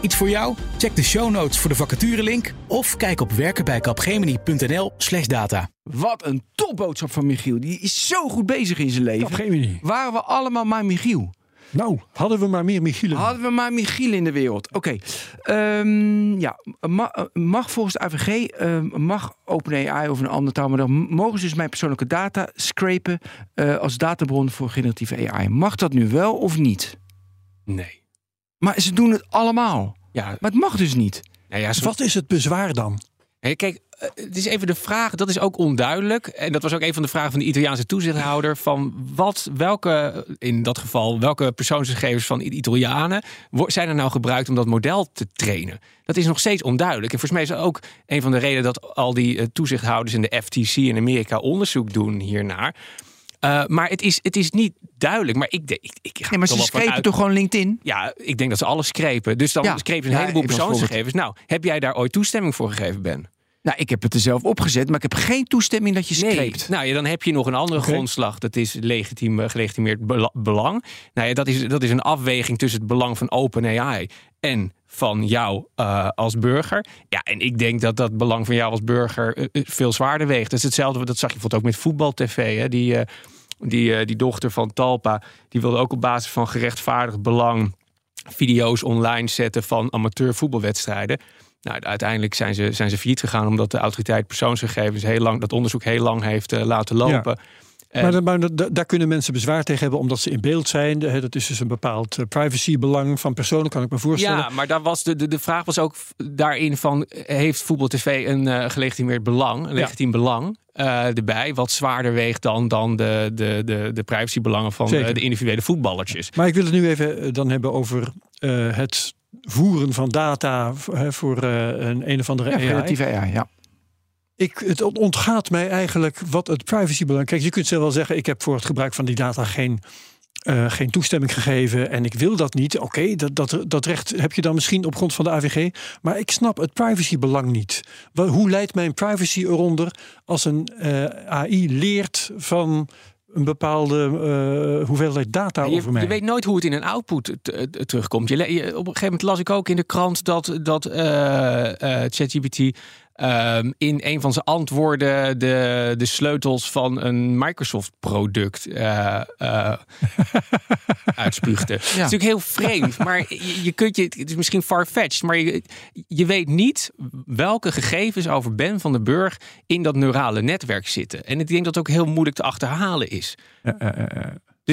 Iets voor jou? Check de show notes voor de vacaturelink of kijk op werkenbijcapgemini.nl/slash data. Wat een topboodschap van Michiel. Die is zo goed bezig in zijn leven. Capgemini. Waren we allemaal maar Michiel? Nou, hadden we maar meer Michiel. Hadden we maar Michiel in de wereld. Oké. Ehm, ja, mag, volgens de AVG, uh, mag OpenAI of een ander taal, maar dan mogen ze dus mijn persoonlijke data scrapen uh, als databron voor generatieve AI. Mag dat nu wel of niet? Nee. Maar ze doen het allemaal. Ja. Maar het mag dus niet. Nou ja, Wat is het bezwaar dan? Hey, kijk, eh, het is even de vraag, dat is ook onduidelijk. En dat was ook een van de vragen van de Italiaanse toezichthouder. Van wat, welke, in dat geval, welke persoonsgegevens van Italianen zijn er nou gebruikt om dat model te trainen? Dat is nog steeds onduidelijk. En volgens mij is ook een van de redenen dat al die eh, toezichthouders in de FTC in Amerika onderzoek doen hiernaar. Uh, maar het is, het is niet duidelijk. Maar ik. Ik, ik nee, maar ze screpen toch gewoon LinkedIn? Ja, ik denk dat ze alles screpen. Dus dan ja, screpen ze een heleboel persoonsgegevens. Nou, heb jij daar ooit toestemming voor gegeven, Ben? Nou, ik heb het er zelf opgezet, maar ik heb geen toestemming dat je screept. Nou ja, dan heb je nog een andere grondslag. Dat is legitiem, eh, gelegitimeerd belang. Nou ja, dat is, dat is een afweging tussen het belang van OpenAI en van jou uh, als burger. Ja, en ik denk dat dat belang van jou als burger uh, veel zwaarder weegt. Dat is hetzelfde, dat zag je bijvoorbeeld ook met voetbal-tv. Hè? Die, uh, die, die dochter van Talpa, die wilde ook op basis van gerechtvaardigd belang video's online zetten van amateur voetbalwedstrijden. Nou, uiteindelijk zijn ze, zijn ze failliet gegaan omdat de autoriteit persoonsgegevens heel lang, dat onderzoek heel lang heeft uh, laten lopen. Maar, maar, daar kunnen mensen bezwaar tegen hebben omdat ze in beeld zijn. Dat is dus een bepaald eh, privacybelang van personen, kan ik me voorstellen. Ja, maar daar was de, de, de vraag was ook daarin van... heeft Voetbal TV een uh, gelegitimeerd belang, een legitiem belang uh, erbij... wat zwaarder weegt dan, dan de, de, de, de privacybelangen van de individuele voetballertjes. Maar ik wil het nu even dan hebben over het voeren van data voor een een of andere ja, AI. AI, ja. Ik, het ontgaat mij eigenlijk wat het privacybelang. Kijk, je kunt zelf wel zeggen: ik heb voor het gebruik van die data geen, uh, geen toestemming gegeven en ik wil dat niet. Oké, dat, dat, dat recht heb je dan misschien op grond van de AVG. Maar ik snap het privacybelang niet. Hoe leidt mijn privacy eronder als een uh, eh, AI leert van een bepaalde uh, hoeveelheid data je, over mij. Je weet nooit hoe het in een output terugkomt. Je, je, op een gegeven moment las ik ook in de krant dat, dat ChatGPT um, in een van zijn antwoorden de, de sleutels van een Microsoft-product uh, uh, <laughs> uitspuugde. Ja. Het is natuurlijk heel vreemd, maar je, je, kunt je, het is misschien farfetched, maar je, je weet niet welke gegevens over Ben van den Burg in dat neurale netwerk zitten. En ik denk dat het ook heel moeilijk te achterhalen is. Uh,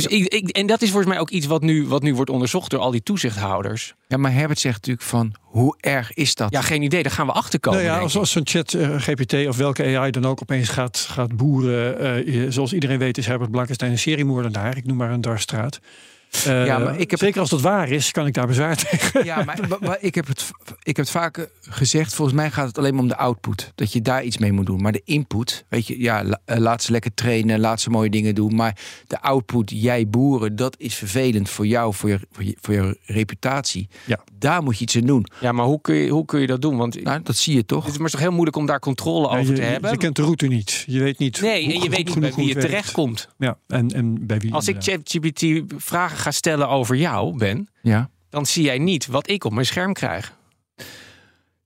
dus ik, ik, en dat is volgens mij ook iets wat nu, wat nu wordt onderzocht door al die toezichthouders. Ja, maar Herbert zegt natuurlijk van, hoe erg is dat? Ja, geen idee. Daar gaan we achter komen. Nou ja, als, als zo'n chat uh, GPT of welke AI dan ook opeens gaat, gaat boeren. Uh, zoals iedereen weet is Herbert Blankenstein een seriemoordenaar. Ik noem maar een Darstraat. Uh, ja, maar ik heb... Zeker als dat waar is, kan ik daar bezwaar tegen. Ja, maar, maar, ik, heb het, ik heb het vaak gezegd. Volgens mij gaat het alleen maar om de output. Dat je daar iets mee moet doen. Maar de input, weet je, ja, eh, laat ze lekker trainen, laat ze mooie dingen doen. Maar de output, jij boeren, dat is vervelend voor jou, voor je, voor je, voor je reputatie. Ja. Daar moet je iets aan doen. Ja, maar hoe kun je, hoe kun je dat doen? Want nou, dat zie je toch? Het is maar toch heel moeilijk om daar controle over te hebben. Je kent de route niet. Je weet niet. Nee, en je weet niet bij wie je terechtkomt. Ja, en, en bij wie. Als ik ChatGPT vragen ga stellen over jou, Ben, ja. dan zie jij niet wat ik op mijn scherm krijg.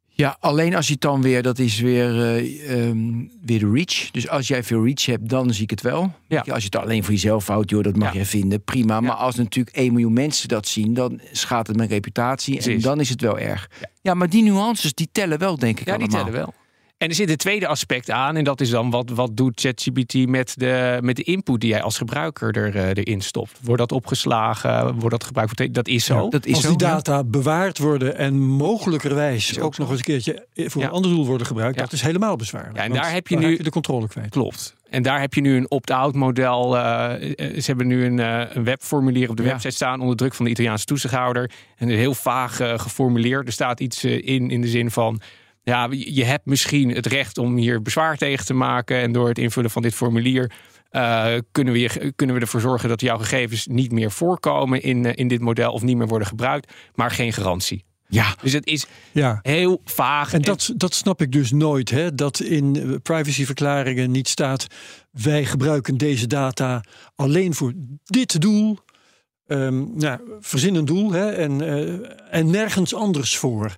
Ja, alleen als je het dan weer, dat is weer, eh, ehm, weer de reach. Dus als jij veel reach hebt, dan zie ik het wel. Ja. Als je het alleen voor jezelf houdt, joh, dat mag Ja. je vinden, prima. Maar als natuurlijk 1 miljoen mensen dat zien, dan schaadt het mijn reputatie. En dan is het wel erg. Ja. Maar die nuances, die tellen wel, denk ik Ja, die tellen wel. En er zit een tweede aspect aan. En dat is dan wat, wat doet ChatGPT met de, met de input die jij als gebruiker er, eh, erin stopt. Wordt dat opgeslagen? Wordt dat gebruikt voor... Dat is zo. Dat is Als zo, die ja. data bewaard worden en mogelijkerwijs ook ook, nog eens een keertje voor Ja. een ander doel worden gebruikt, Ja. dat is helemaal bezwaarlijk. Ja, en daar heb je nu- je de controle kwijt. Klopt. En daar heb je nu een opt-out model. eh, eh, ze hebben nu een, een webformulier op de Ja. website staan onder druk van de Italiaanse toezichthouder. En heel vaag geformuleerd. Er staat iets in in de zin van. Ja, je hebt misschien het recht om hier bezwaar tegen te maken. En door het invullen van dit formulier eh, kunnen, we je, kunnen we ervoor zorgen dat jouw gegevens niet meer voorkomen in, eh, in dit model of niet meer worden gebruikt, maar geen garantie. Ja, Dus het is Ja. heel vaag. En dat, dat snap ik dus nooit. Hè? Dat in eh, privacyverklaringen niet staat... wij gebruiken deze data alleen voor dit doel. Ehm, nou, verzin een doel hè? En, en nergens anders voor.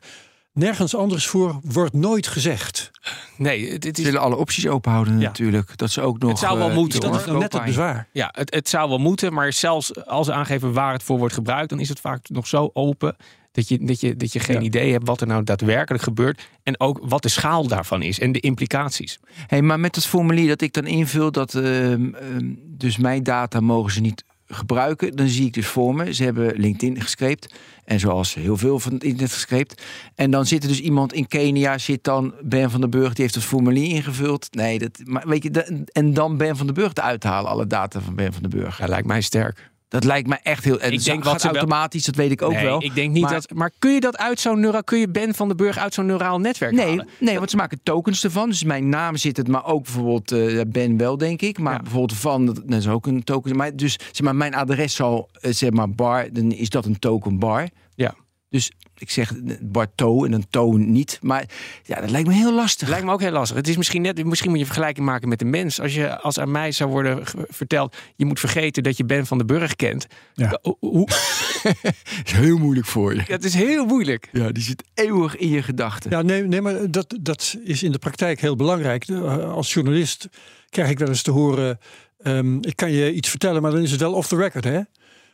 Nergens anders voor wordt nooit gezegd. nee, het, het ze is willen alle opties openhouden Ja. natuurlijk. Dat ze ook nog... Het zou wel eh, moeten, Dat hoor. is nou net het bezwaar. Ja, het, het zou wel moeten, maar zelfs als ze aangeven waar het voor wordt gebruikt, dan is het vaak nog zo open dat je, dat je, dat je geen Ja. idee hebt wat er nou daadwerkelijk gebeurt en ook wat de schaal daarvan is en de implicaties. Hey, maar met het formulier dat ik dan invul, dat ehm, ehm, dus mijn data mogen ze niet gebruiken, dan zie ik dus voor me. Ze hebben LinkedIn gescreept. En zoals heel veel van het internet gescreept. En dan zit er dus iemand in Kenia, zit dan Ben van den Burg, die heeft het formulier ingevuld. Nee, dat, maar weet je, en dan Ben van den Burg eruit halen, alle data van Ben van den Burg. Ja, lijkt mij sterk. Dat lijkt me echt heel. En Ik denk wat wel- automatisch, dat weet ik ook nee, wel. ik denk niet Maar- dat. Maar kun je dat uit zo'n neuraal? Kun je Ben van den Burg uit zo'n neuraal netwerk Nee, halen? nee, want ze maken tokens ervan. Dus mijn naam zit het, maar ook bijvoorbeeld eh, Ben wel, denk ik. Maar Ja. bijvoorbeeld van, dat dat is ook een token. Maar dus zeg maar, mijn adres zal, eh, zeg maar, bar, dan is dat een token bar. Ja. Dus ik zeg eh, bar to en een toon niet. Maar ja, dat lijkt me heel lastig. Lijkt me ook heel lastig. Het is misschien net, misschien moet je vergelijking maken met de mens. Als je als aan mij zou worden verteld, je moet vergeten dat je Ben van den Burg kent. Ja. <laughs> Is heel moeilijk voor je. dat is heel moeilijk. Ja, die zit eeuwig in je gedachten. Ja, nee, nee maar dat, dat is in de praktijk heel belangrijk. Eh, Als journalist krijg ik wel eens te horen... ehm, ik kan je iets vertellen, maar dan is het wel off the record. Hè?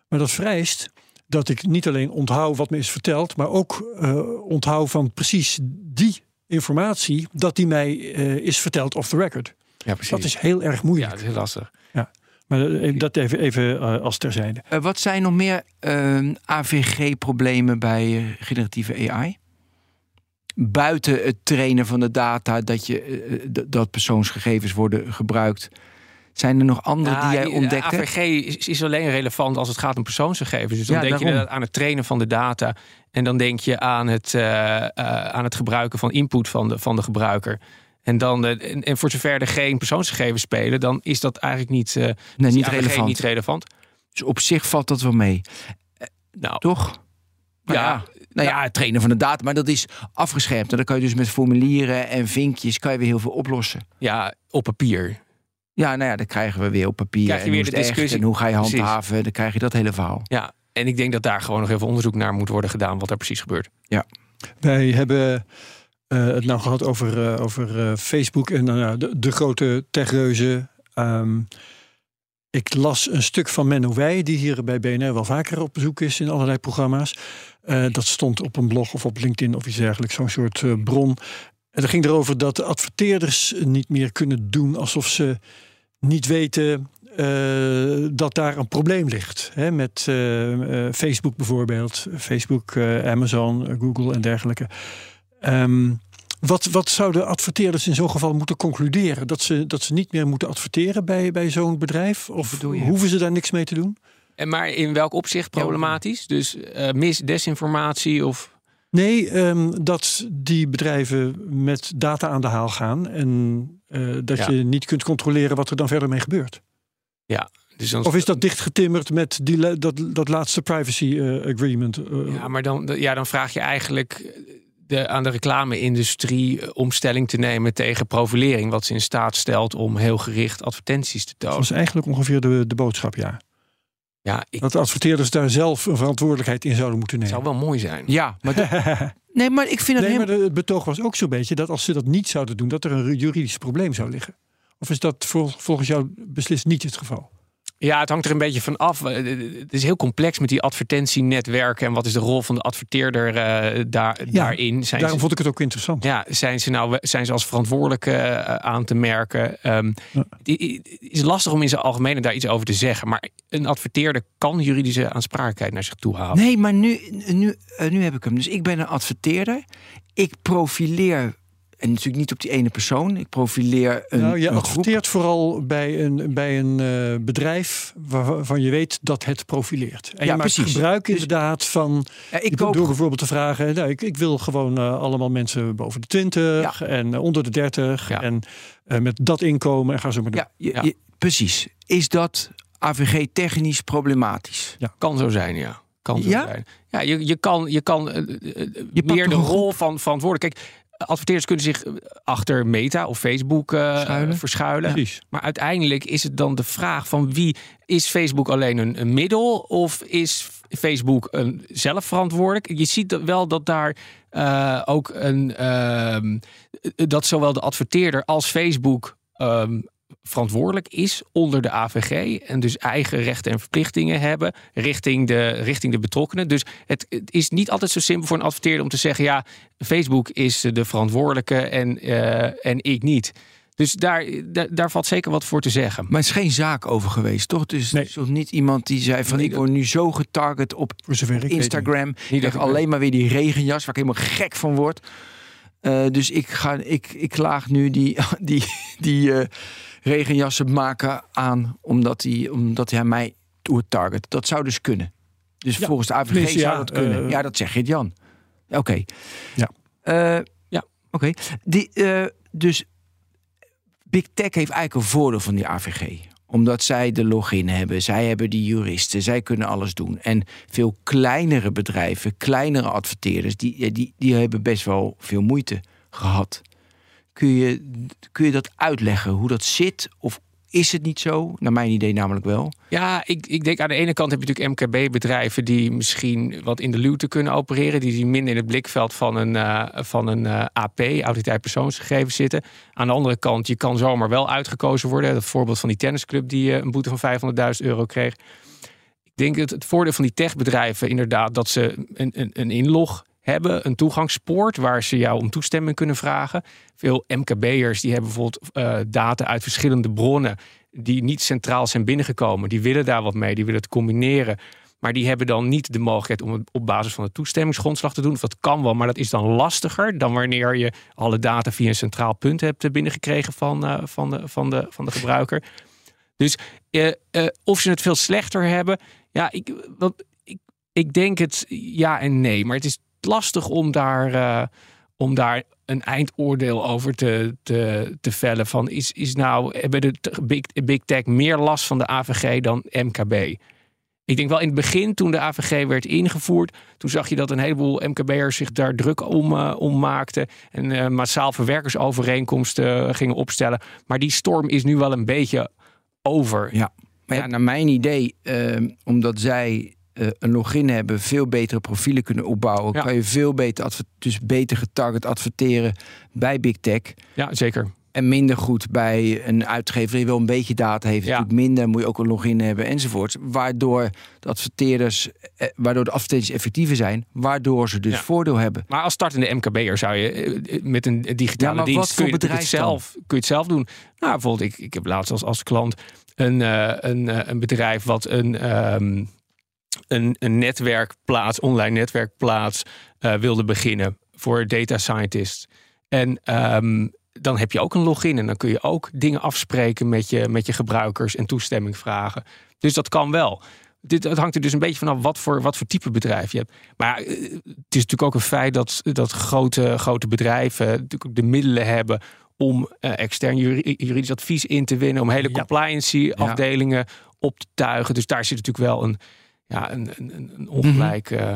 Maar dat vereist dat ik niet alleen onthoud wat me is verteld... maar ook eh, onthoud van precies die informatie... dat die mij eh, is verteld off the record. Ja, precies. Dat is heel erg ja, moeilijk. dat is heel lastig. Maar eh, dat even, even eh, als terzijde. Eh, wat zijn nog meer AVG-problemen bij generatieve AI? Buiten het trainen van de data dat, je, dat persoonsgegevens worden gebruikt. Zijn er nog andere die jij die, ontdekt hebt? AVG is, is alleen relevant als het gaat om persoonsgegevens. Dus dan Ja, denk je daarom. aan het trainen van de data. En dan denk je aan het, eh, eh, aan het gebruiken van input van de, van de gebruiker. En, dan, eh, en, en voor zover er geen persoonsgegevens spelen, dan is dat eigenlijk niet, eh, Nee, niet relevant. niet relevant. Dus op zich valt dat wel mee, Nou, toch? Nou Ja. ja, nou ja, het trainen van de data, maar dat is afgeschermd. En dan kan je dus met formulieren en vinkjes kan je weer heel veel oplossen. ja, op papier. Ja, nou ja, dan krijgen we weer op papier. Krijg je en weer hoe de discussie. En hoe ga je Precies. handhaven? Dan krijg je dat hele verhaal. Ja, en ik denk dat daar gewoon nog veel onderzoek naar moet worden gedaan, wat er precies gebeurt. Wij hebben eh, het nou gehad over, eh, over eh, Facebook en nou ja, de, de grote techreuzen. Ehm, ik las een stuk van Menno Wij, die hier bij BNR wel vaker op bezoek is in allerlei programma's. Eh, dat stond op een blog of op LinkedIn of iets dergelijks, zo'n soort eh, bron. En dat ging erover dat de adverteerders niet meer kunnen doen alsof ze niet weten eh, dat daar een probleem ligt. Hè, met eh, eh, Facebook bijvoorbeeld. Facebook, Amazon, Google en dergelijke. Ehm, wat, wat zouden adverteerders in zo'n geval moeten concluderen? Dat ze, dat ze niet meer moeten adverteren bij, bij zo'n bedrijf? Of hoeven ze daar niks mee te doen? En maar in welk opzicht problematisch? Dus eh, mis, desinformatie of... Nee, ehm, dat die bedrijven met data aan de haal gaan en eh, dat Ja. je niet kunt controleren wat er dan verder mee gebeurt. Dus dan, Of is dat dichtgetimmerd met die, dat, dat laatste privacy eh, agreement? eh, Ja, maar dan, ja, dan vraag je eigenlijk de, aan de reclame-industrie eh, om stelling te nemen tegen profilering. Wat ze in staat stelt om heel gericht advertenties te dat tonen. was eigenlijk ongeveer de, de boodschap, ja. Ja, ik, Dat adverteerders daar zelf een verantwoordelijkheid in zouden moeten nemen. zou wel mooi zijn. Ja, maar de- <laughs> nee, maar ik vind het Nee, heel... maar de- het betoog was ook zo'n beetje dat als ze dat niet zouden doen, dat er een juridisch probleem zou liggen. Of is dat vol- volgens jou beslist niet het geval? Ja, het hangt er een beetje van af. Eh, Het is heel complex met die advertentienetwerken. En wat is de rol van de adverteerder eh, daar, daarin? Zijn Daarom ze, vond ik het ook interessant. ja, zijn ze nou zijn ze als verantwoordelijke eh, aan te merken? Ehm, Ja. Het is lastig om in zijn algemeen daar iets over te zeggen. Maar een adverteerder kan juridische aansprakelijkheid naar zich toe halen. Nee, maar nu, nu, eh, nu heb ik hem. Dus ik ben een adverteerder. Ik profileer, en natuurlijk niet op die ene persoon. Ik profileer een, nou, je een groep. adverteert vooral bij een, bij een eh, bedrijf waarvan je weet dat het profileert. En Ja, je maakt precies. gebruik Dus- inderdaad van. Ja, ik door bijvoorbeeld te vragen, nou, ik, ik wil gewoon eh, allemaal mensen boven de 20 en eh, onder de 30 Ja. en eh, met dat inkomen en ga zo maar door. Ja, je- Ja. je- precies. Is dat AVG technisch problematisch? Kan zo zijn, ja. Kan zo Ja? zijn. Ja, je, je kan, je kan Je meer de rol van verantwoordelijk. Kijk, adverteerders kunnen zich eh, achter Meta of Facebook eh, Schuilen. verschuilen. Precies. Maar uiteindelijk is het dan de vraag van wie is Facebook alleen een, een middel of is Facebook een, zelf verantwoordelijk? Je ziet dat wel dat daar eh, ook een ehm, dat zowel de adverteerder als Facebook ehm, verantwoordelijk is onder de AVG en dus eigen rechten en verplichtingen hebben richting de, richting de betrokkenen. Dus het, het is niet altijd zo simpel voor een adverteerder om te zeggen: ja, Facebook is de verantwoordelijke en, eh, en ik niet. Dus daar, daar, daar valt zeker wat voor te zeggen. Maar het is geen zaak over geweest, toch? Dus Nee. het is niet iemand die zei van... Nee, ik word nu zo getarget op Voor zover ik weet niet. Instagram. Ik krijg alleen maar weer die regenjas waar ik helemaal gek van word. Eh, dus ik, ga, ik, ik klaag nu die, <laughs> die, die eh, regenjassen maken aan omdat hij, omdat hij mij target. Dat zou dus kunnen. Dus Ja, volgens de AVG zou ja, dat kunnen. eh, ja, dat zeg je Jan. Oké. Ja. Eh, Ja. Oké. Die, eh, Dus Big Tech heeft eigenlijk een voordeel van die AVG omdat zij de login hebben, zij hebben die juristen, zij kunnen alles doen. En veel kleinere bedrijven, kleinere adverteerders, die, die, die hebben best wel veel moeite gehad. Kun je, kun je dat uitleggen, hoe dat zit? Of is het niet zo? Naar mijn idee namelijk wel. Ja, ik, ik denk aan de ene kant heb je natuurlijk MKB-bedrijven die misschien wat in de luwte kunnen opereren. Die minder in het blikveld van een, eh, van een eh, AP, autoriteit persoonsgegevens, zitten. Aan de andere kant, je kan zomaar wel uitgekozen worden. Dat voorbeeld van die tennisclub die eh, een boete van 500.000 euro kreeg. Ik denk dat het voordeel van die techbedrijven inderdaad dat ze een, een, een inlog hebben, een toegangspoort waar ze jou om toestemming kunnen vragen. Veel MKB'ers die hebben bijvoorbeeld eh, data uit verschillende bronnen die niet centraal zijn binnengekomen. Die willen daar wat mee, die willen het combineren. Maar die hebben dan niet de mogelijkheid om het op basis van de toestemmingsgrondslag te doen. Dat kan wel, maar dat is dan lastiger dan wanneer je alle data via een centraal punt hebt eh, binnengekregen van, eh, van, de, van, de, van de gebruiker. Dus of ze het veel slechter hebben, ja, ik, wat, ik, ik denk het ja en nee. Maar het is lastig om daar, eh, om daar een eindoordeel over te, te, te vellen. Van is, is nou, hebben de big, big Tech meer last van de AVG dan MKB? Ik denk wel in het begin, toen de AVG werd ingevoerd, toen zag je dat een heleboel MKB'ers zich daar druk om, eh, om maakten. En eh, massaal verwerkersovereenkomsten gingen opstellen. Maar die storm is nu wel een beetje over. Ja. Maar ja, naar mijn idee, eh, omdat zij eh, een login hebben, veel betere profielen kunnen opbouwen, Ja. kan je veel beter, dus beter getarget adverteren bij Big Tech. Ja, zeker. En minder goed bij een uitgever die wel een beetje data heeft. Ja. Natuurlijk minder, moet je ook een login hebben enzovoort. Waardoor de adverteerders, eh, waardoor de advertenties effectiever zijn. Waardoor ze dus Ja. voordeel hebben. Maar als startende MKB'er zou je eh, met een digitale Ja, maar dienst wat voor kun, je, het bedrijf dan? zelf, kun je het zelf doen. Nou, bijvoorbeeld, ik, ik heb laatst als, als klant een, een, een bedrijf wat een, ehm, een, een netwerkplaats, online netwerkplaats eh, wilde beginnen voor data scientists. En ehm, dan heb je ook een login en dan kun je ook dingen afspreken met je, met je gebruikers en toestemming vragen. Dus dat kan wel. Dit, het hangt er dus een beetje vanaf wat voor, wat voor type bedrijf je hebt. Maar eh, het is natuurlijk ook een feit dat, dat grote, grote bedrijven natuurlijk de middelen hebben om eh, extern juri- juridisch advies in te winnen, om hele Ja. compliancy afdelingen op te tuigen. Dus daar zit natuurlijk wel een, ja, een, een, een- een ongelijk. eh,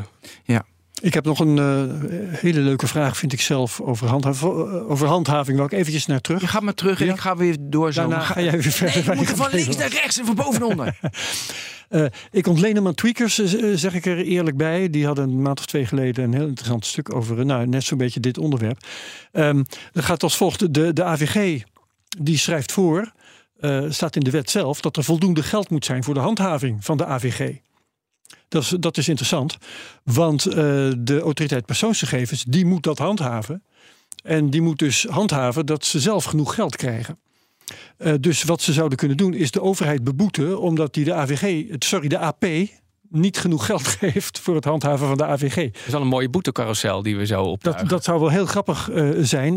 Ik heb nog een uh, hele leuke vraag, vind ik zelf, over, handhav over handhaving. Waar ik eventjes naar terug. Je gaat maar terug en ik ga weer door zo. Daarna ga jij weer verder. Nee, we moeten van links naar rechts en van boven naar onder. uh, <laughs> ik ontleen hem aan tweakers, zeg ik er eerlijk bij. Die hadden een maand of twee geleden een heel interessant stuk over, nou, net zo'n beetje dit onderwerp. Um, dat gaat als volgt. De, de AVG die schrijft voor, uh, staat in de wet zelf, dat er voldoende geld moet zijn voor de handhaving van de AVG. Dat is, dat is interessant, want uh, de autoriteit persoonsgegevens die moet dat handhaven. En die moet dus handhaven dat ze zelf genoeg geld krijgen. Uh, dus wat ze zouden kunnen doen is de overheid beboeten omdat die de AVG, sorry, de AP niet genoeg geld <laughs> geeft voor het handhaven van de AVG. Dat is al een mooie boetecarousel die we zo op. Dat, dat zou wel heel grappig uh, zijn.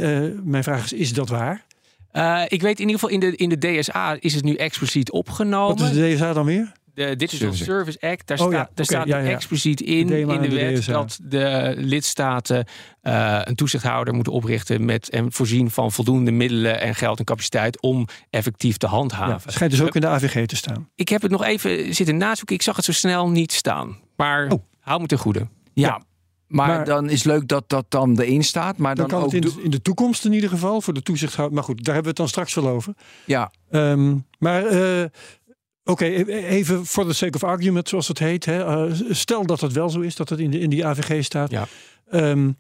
mijn vraag is: is dat waar? Uh, ik weet in ieder geval in de, in de DSA is het nu expliciet opgenomen. Wat is de DSA dan weer? De Digital Service Act, daar, oh, staat, daar staat ja, ja. expliciet in, de in de wet dat de lidstaten uh, een toezichthouder moeten oprichten met en voorzien van voldoende middelen en geld en capaciteit om effectief te handhaven. Ja, schijnt dus ook in de AVG te staan. Ik heb het nog even zitten nazoeken. Ik zag het zo snel niet staan. Maar oh. hou me ten goede. Ja, maar, dan is leuk dat dat dan erin staat. Maar dan, dan kan ook het in, de toekomst in ieder geval voor de toezichthouder. Maar goed, daar hebben we het dan straks wel over. Ja. Um, maar uh, oké, e-, even for the sake of argument, zoals het heet. Hè. Uh, stel dat het wel zo is, dat het in, de, in die AVG staat. Ja. Um,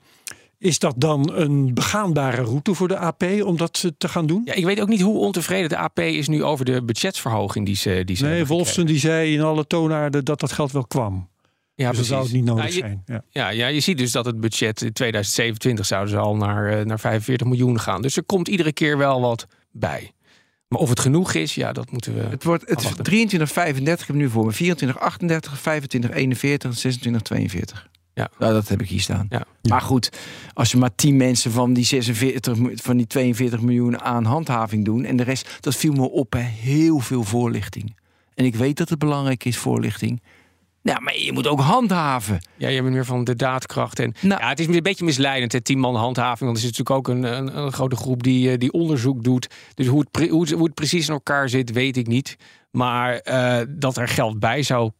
is dat dan een begaanbare route voor de AP om dat te gaan doen? Ja, ik weet ook niet hoe ontevreden de AP is nu over de budgetverhoging die ze die ze Nee, Wolfsen die zei in alle toonaarden dat dat geld wel kwam. Ja, dus dat zou het niet nodig nou, zijn. Ja. ja. Ja, je ziet dus dat het budget in 2027 zouden ze al naar, uh, naar 45 miljoen gaan. Dus er komt iedere keer wel wat bij. Maar of het genoeg is, ja, dat moeten we. Het wordt het 23, 35 heb ik nu voor me. 24, 38, 25, 41, 26, 42. Ja. Nou, dat heb ik hier staan. Ja. Maar goed, als je maar 10 mensen van die 46, van die 42 miljoen aan handhaving doen en de rest, dat viel me op, hè, heel veel voorlichting. En ik weet dat het belangrijk is, voorlichting. Nou, maar je moet ook handhaven. Ja, je bent meer van de daadkracht. En nou, ja, het is een beetje misleidend, het tien man handhaving. Want er is natuurlijk ook een, een, een grote groep die, eh, die onderzoek doet. Dus hoe het, hoe, het, hoe het precies in elkaar zit, weet ik niet. Maar uh, dat er geld bij zou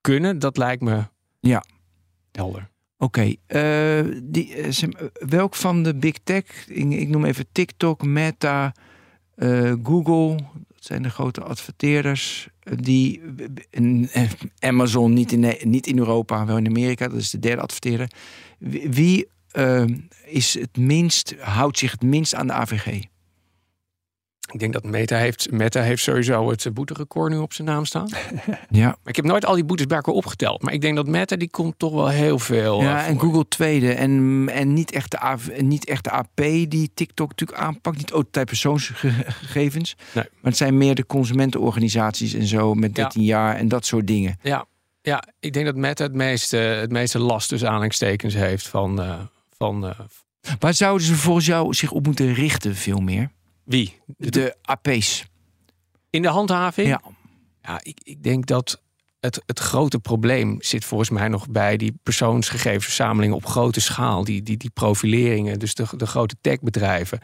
kunnen, dat lijkt me ja. helder. Oké, okay. uh, welk van de big tech, ik, ik noem even TikTok, Meta, Google, zijn de grote adverteerders die Amazon niet in, niet in Europa, wel in Amerika, dat is de derde adverteerder. Wie uh, is het minst, houdt zich het minst aan de AVG? Ik denk dat Meta heeft, Meta heeft sowieso het boeterecord nu op zijn naam staan. <laughs> ja. Maar ik heb nooit al die boetes bij elkaar opgeteld. Maar ik denk dat Meta die komt toch wel heel veel. Ja, en Google tweede. En, en niet, echt de AV, niet echt de AP die TikTok natuurlijk aanpakt. Niet autoriteit persoonsgegevens. Nee. Maar het zijn meer de consumentenorganisaties en zo met 13 ja. jaar en dat soort dingen. Ja, ja ik denk dat Meta het meeste, het meeste last dus aanhalingstekens heeft van... Uh, van uh, Waar zouden ze volgens jou zich op moeten richten veel meer? Wie? De, AP's. In de handhaving? Ja. Ja, ik, ik denk dat het, het grote probleem zit volgens mij nog bij die persoonsgegevensverzamelingen op grote schaal. Die, die, die profileringen, dus de, de grote techbedrijven.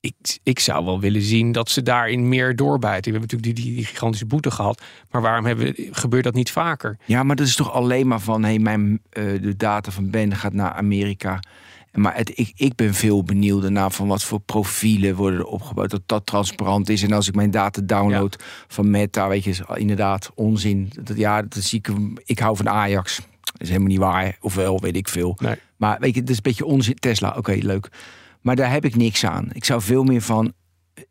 Ik, ik zou wel willen zien dat ze daarin meer doorbijten. We hebben natuurlijk die, die, gigantische boete gehad. Maar waarom hebben, gebeurt dat niet vaker? Ja, maar dat is toch alleen maar van... Hey, mijn, uh, de data van Ben gaat naar Amerika... Maar het, ik, ik ben veel benieuwd naar van wat voor profielen worden er opgebouwd. Dat dat transparant is. En als ik mijn data download van Meta, weet je, inderdaad onzin. Dat, ja, dat zie ik. Ik hou van Ajax. Dat is helemaal niet waar. Ofwel, weet ik veel. Nee. Maar weet je, het is een beetje onzin. Tesla, oké, leuk. Maar daar heb ik niks aan. Ik zou veel meer van.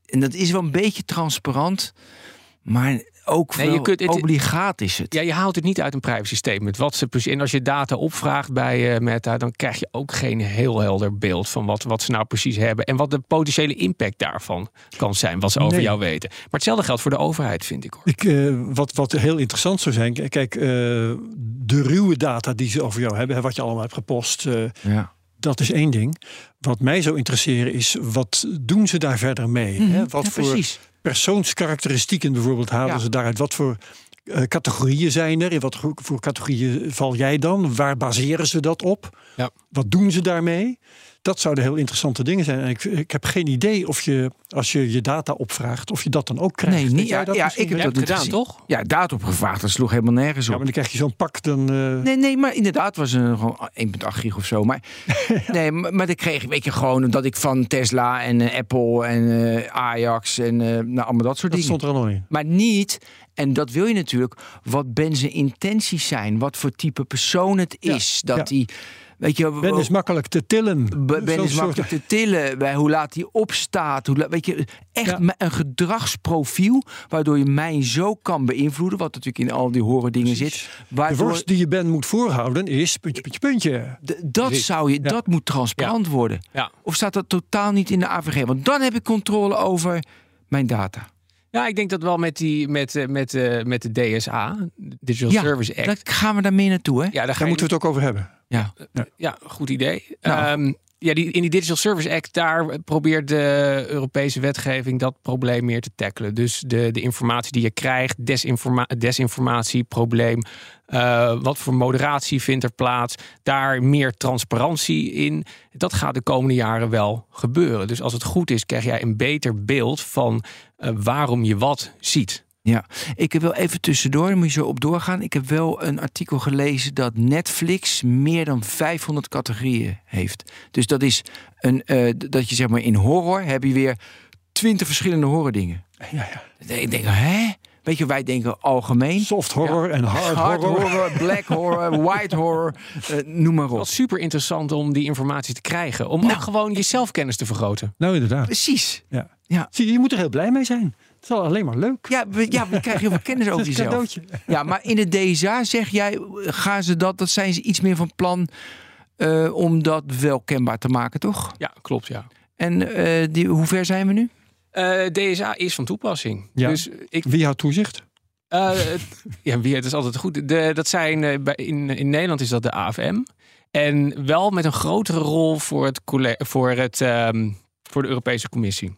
En dat is wel een beetje transparant. Maar ook nee, je kunt, het, obligaat is het. Ja, je haalt het niet uit een privacy statement. Wat ze precies, en als je data opvraagt bij uh, Meta, dan krijg je ook geen heel helder beeld van wat, wat ze nou precies hebben. En wat de potentiële impact daarvan kan zijn, wat ze over jou weten. Maar hetzelfde geldt voor de overheid, vind ik hoor. Ik, uh, wat, wat heel interessant zou zijn, kijk, uh, de ruwe data die ze over jou hebben, wat je allemaal hebt gepost. ja. Dat is één ding. Wat mij zou interesseren is, wat doen ze daar verder mee? Mm -hmm. hè? Wat ja, voor precies persoonskarakteristieken bijvoorbeeld halen Ja. ze daaruit? Wat voor eh, categorieën zijn er? In wat voor categorieën val jij dan? Waar baseren ze dat op? Ja. Wat doen ze daarmee? Dat zouden heel interessante dingen zijn. En ik, ik heb geen idee of je, als je je data opvraagt, of je dat dan ook krijgt. Nee, niet. Ja, ja, ik heb dat gedaan, gezien. toch? Ja, daad opgevraagd. Dat sloeg helemaal nergens Ja, op. maar dan krijg je zo'n pak, dan... eh, Nee, nee, maar inderdaad was het gewoon 1,8 gig of zo. Maar, <laughs> nee, maar, maar dan kreeg ik, weet je, gewoon dat ik van Tesla en eh, Apple en eh, Ajax en eh, nou, allemaal dat soort dat dingen. stond er al in. Maar niet, en dat wil je natuurlijk, wat Ben zijn intenties zijn. Wat voor type persoon het Ja, is. Dat ja. Weet je, Ben is makkelijk te tillen. Be- Ben Zo'n is soort- makkelijk te tillen. Bij hoe laat hij opstaat. Hoe, weet je, echt Ja. een gedragsprofiel. Waardoor je mij zo kan beïnvloeden. Wat natuurlijk in al die horen dingen Precies. zit. De worst die je Ben moet voorhouden is puntje, puntje, puntje. d- dat, zou je, Ja. dat moet transparant worden. Of staat dat totaal niet in de AVG? Want dan heb ik controle over mijn data. Ja, ik denk dat wel met, die, met, eh, met, eh, met de DSA, Digital Ja, Service Act. Dan gaan we daar meer naartoe, hè? ja, daar, ga Daar je moeten we het ook over hebben. Ja. Ja, goed idee. Nou. Ehm, ja, die, in die Digital Service Act, daar probeert de Europese wetgeving dat probleem meer te tackelen. Dus de, de informatie die je krijgt, desinforma desinformatieprobleem. eh, wat voor moderatie vindt er plaats? Daar meer transparantie in. Dat gaat de komende jaren wel gebeuren. Dus als het goed is, krijg jij een beter beeld van eh, waarom je wat ziet. Ja, ik heb wel even tussendoor, daar moet je zo op doorgaan. Ik heb wel een artikel gelezen dat Netflix meer dan 500 categorieën heeft. Dus dat is een, eh, dat je zeg maar in horror heb je weer 20 verschillende horrordingen. Ja, ja. Ik denk, hè? Weet je, wij denken algemeen. Soft horror en hard, Hard horror. horror, black horror, <laughs> white horror, eh, noem maar op. Wat super interessant om die informatie te krijgen. Om Nou. ook gewoon je zelfkennis te vergroten. Nou, inderdaad. Precies. Ja. Ja. Zie je moet er heel blij mee zijn. Het is al alleen maar leuk. Ja, we, ja, we krijgen heel veel kennis <laughs> over Het is een jezelf. cadeautje. Ja, maar in het DSA zeg jij, gaan ze dat, dat zijn ze iets meer van plan eh, om dat wel kenbaar te maken, toch? Ja, klopt, ja. En eh, die, hoe ver zijn we nu? Eh, DSA is van toepassing. Ja. Dus ik. Wie houdt toezicht? eh, <laughs> ja, wie het is altijd goed. De, dat zijn eh, bij, in, in Nederland is dat de AFM. En wel met een grotere rol voor, het, voor, het, ehm, voor de Europese Commissie.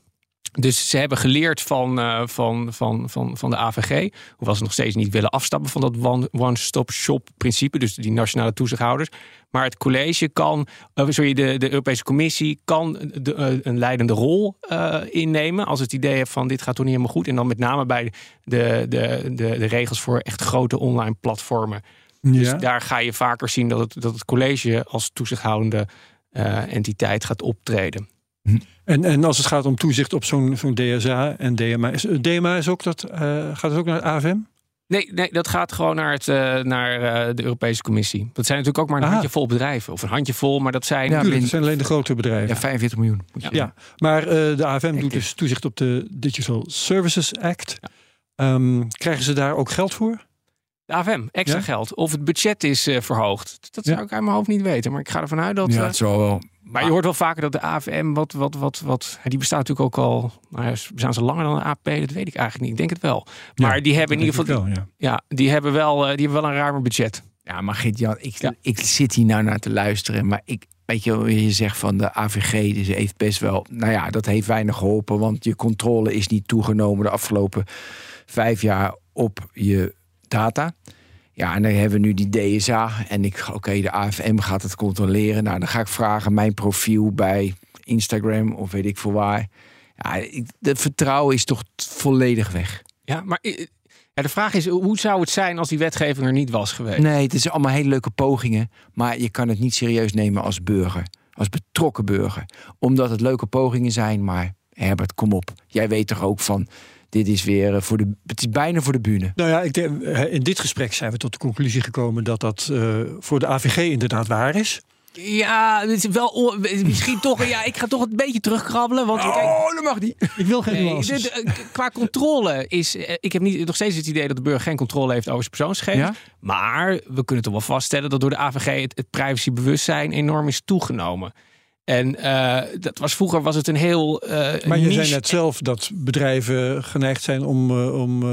Dus ze hebben geleerd van, eh, van, van, van, van de AVG. Hoewel ze nog steeds niet willen afstappen van dat one- one-stop-shop principe. Dus die nationale toezichthouders. Maar het college kan, uh, sorry, de, de Europese Commissie kan de, eh, een leidende rol eh, innemen. Als het idee heeft van dit gaat toch niet helemaal goed. En dan met name bij de, de, de, de regels voor echt grote online platformen. Dus Ja. daar ga je vaker zien dat het, dat het college als toezichthoudende eh, entiteit gaat optreden. En, en als het gaat om toezicht op zo'n zo'n DSA en DMA. Is, eh, DMA is ook dat, eh, gaat het ook naar het AFM? Nee, nee, dat gaat gewoon naar, het, eh, naar eh, de Europese Commissie. Dat zijn natuurlijk ook maar een Aha. handjevol bedrijven. Of een handjevol, maar dat zijn... Ja, Tuurlijk, bin- het zijn alleen de grote bedrijven. Ja, 45 miljoen. Moet je Ja, maar eh, de AFM doet dus toezicht op de Digital Services Act. Ja. Ehm, krijgen ze daar ook geld voor? De AFM, extra Ja? geld. Of het budget is eh, verhoogd. Dat zou Ja. ik uit mijn hoofd niet weten. Maar ik ga ervan uit dat... Ja, het zal wel. Maar je hoort wel vaker dat de AFM wat... wat, wat, wat die bestaat natuurlijk ook al... Nou ja, ze langer dan de AP? Dat weet ik eigenlijk niet. Ik denk het wel. Maar Ja, die hebben in ieder geval... ik wel, ja. Ja, die hebben wel, eh, die hebben wel een ruimer budget. Ja, maar Gert-Jan, ik, Ja. ik zit hier nou naar te luisteren. Maar ik, weet je, wel, je zegt van de AVG, dus heeft best wel. Nou ja, dat heeft weinig geholpen. Want je controle is niet toegenomen de afgelopen vijf jaar op je data. Ja, en dan hebben we nu die DSA. En ik, oké, de AFM gaat het controleren. Nou, dan ga ik vragen mijn profiel bij Instagram of weet ik veel waar. Ja, de vertrouwen is toch volledig weg. Ja, maar ja, de vraag is, hoe zou het zijn als die wetgeving er niet was geweest? Nee, het is allemaal hele leuke pogingen. Maar je kan het niet serieus nemen als burger. Als betrokken burger. Omdat het leuke pogingen zijn. Maar Herbert, kom op. Jij weet toch ook van. Dit is weer eh, voor de. Het is bijna voor de bühne. Nou ja, ik denk, eh, in dit gesprek zijn we tot de conclusie gekomen dat dat eh, voor de AVG inderdaad waar is. Ja, het is wel misschien toch. Ja, ik ga toch een beetje terugkrabbelen. Want kijk, Oh, dat mag niet. Ik wil geen nee, de- de- qua controle is. eh, Ik heb niet, nog steeds het idee dat de burger geen controle heeft over zijn persoonsgegevens. Ja? Maar we kunnen toch wel vaststellen dat door de AVG het, het privacybewustzijn enorm is toegenomen. En eh, dat was vroeger was het een heel. eh, Maar je zei net zelf dat bedrijven geneigd zijn om, eh, om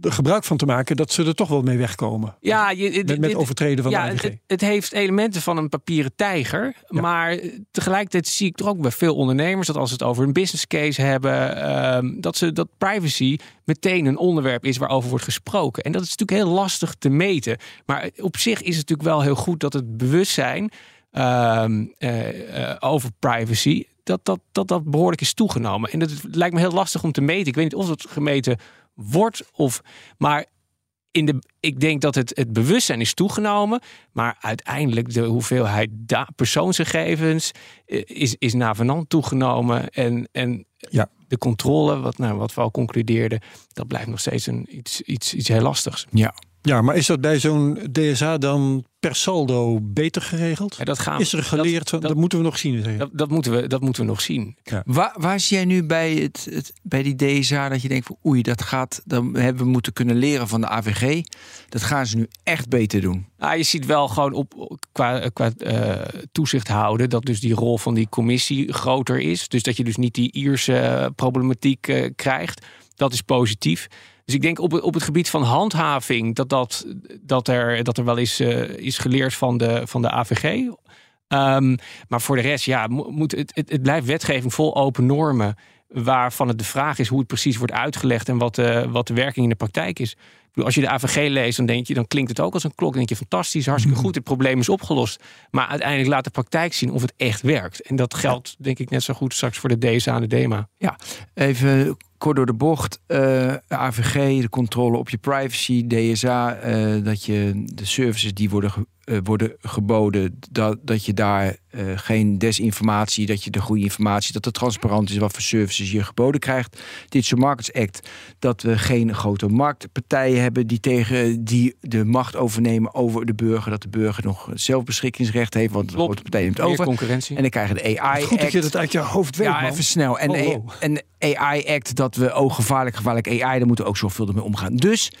er gebruik van te maken dat ze er toch wel mee wegkomen. Ja, je, dit- Met, met overtreden van ja, de het, het heeft elementen van een papieren tijger. Ja. Maar tegelijkertijd zie ik toch ook bij veel ondernemers dat als ze het over een business case hebben, ehm, dat, ze, dat privacy meteen een onderwerp is waarover wordt gesproken. En dat is natuurlijk heel lastig te meten. Maar op zich is het natuurlijk wel heel goed dat het bewustzijn over privacy, dat dat, dat dat behoorlijk is toegenomen. En dat lijkt me heel lastig om te meten. Ik weet niet of het gemeten wordt of. Maar in de, ik denk dat het, het bewustzijn is toegenomen. Maar uiteindelijk de hoeveelheid persoonsgegevens is, is navenant toegenomen. En, en ja. de controle, wat, nou, wat we al concludeerden, dat blijft nog steeds een, iets, iets, iets heel lastigs. Ja. Ja, maar is dat bij zo'n DSA dan per saldo beter geregeld? Ja, dat gaan, is er geleerd? Dat, dat, moeten we nog zien. Dat, dat, moeten we, dat moeten we nog zien. Ja. Waar, waar zie jij nu bij, het, het, bij die DSA dat je denkt van oei, dat gaat, dan hebben we moeten kunnen leren van de AVG. Dat gaan ze nu echt beter doen. Nou, je ziet wel gewoon op, qua, qua uh, toezicht houden dat dus die rol van die commissie groter is. Dus dat je dus niet die Ierse problematiek uh, krijgt. Dat is positief. Dus ik denk op, op het gebied van handhaving dat, dat, dat, er, dat er wel eens uh, is geleerd van de, van de AVG. Um, maar voor de rest, ja, moet, het, het, het blijft wetgeving vol open normen. Waarvan het de vraag is hoe het precies wordt uitgelegd en wat de, wat de werking in de praktijk is. Als je de AVG leest, dan denk je, dan klinkt het ook als een klok. Dan denk je fantastisch, hartstikke goed, het probleem is opgelost. Maar uiteindelijk laat de praktijk zien of het echt werkt. En dat geldt, denk ik, net zo goed straks voor de DSA en de DEMA. Ja, even kort door de bocht. Eh, AVG, de controle op je privacy, DSA, eh, dat je de services die worden uh, worden geboden dat, dat je daar uh, geen desinformatie, dat je de goede informatie, dat het transparant is wat voor services je geboden krijgt. Digital Markets Act, dat we geen grote marktpartijen hebben die tegen die de macht overnemen over de burger, dat de burger nog zelfbeschikkingsrecht heeft, want de grote partij neemt over. Concurrentie. En dan krijgen de AI Goed dat je dat uit je hoofd weet. Ja, even snel. En, oh, oh. en AI Act, dat we ook gevaarlijk, gevaarlijk AI, daar moeten we ook zorgvuldig mee omgaan. Dus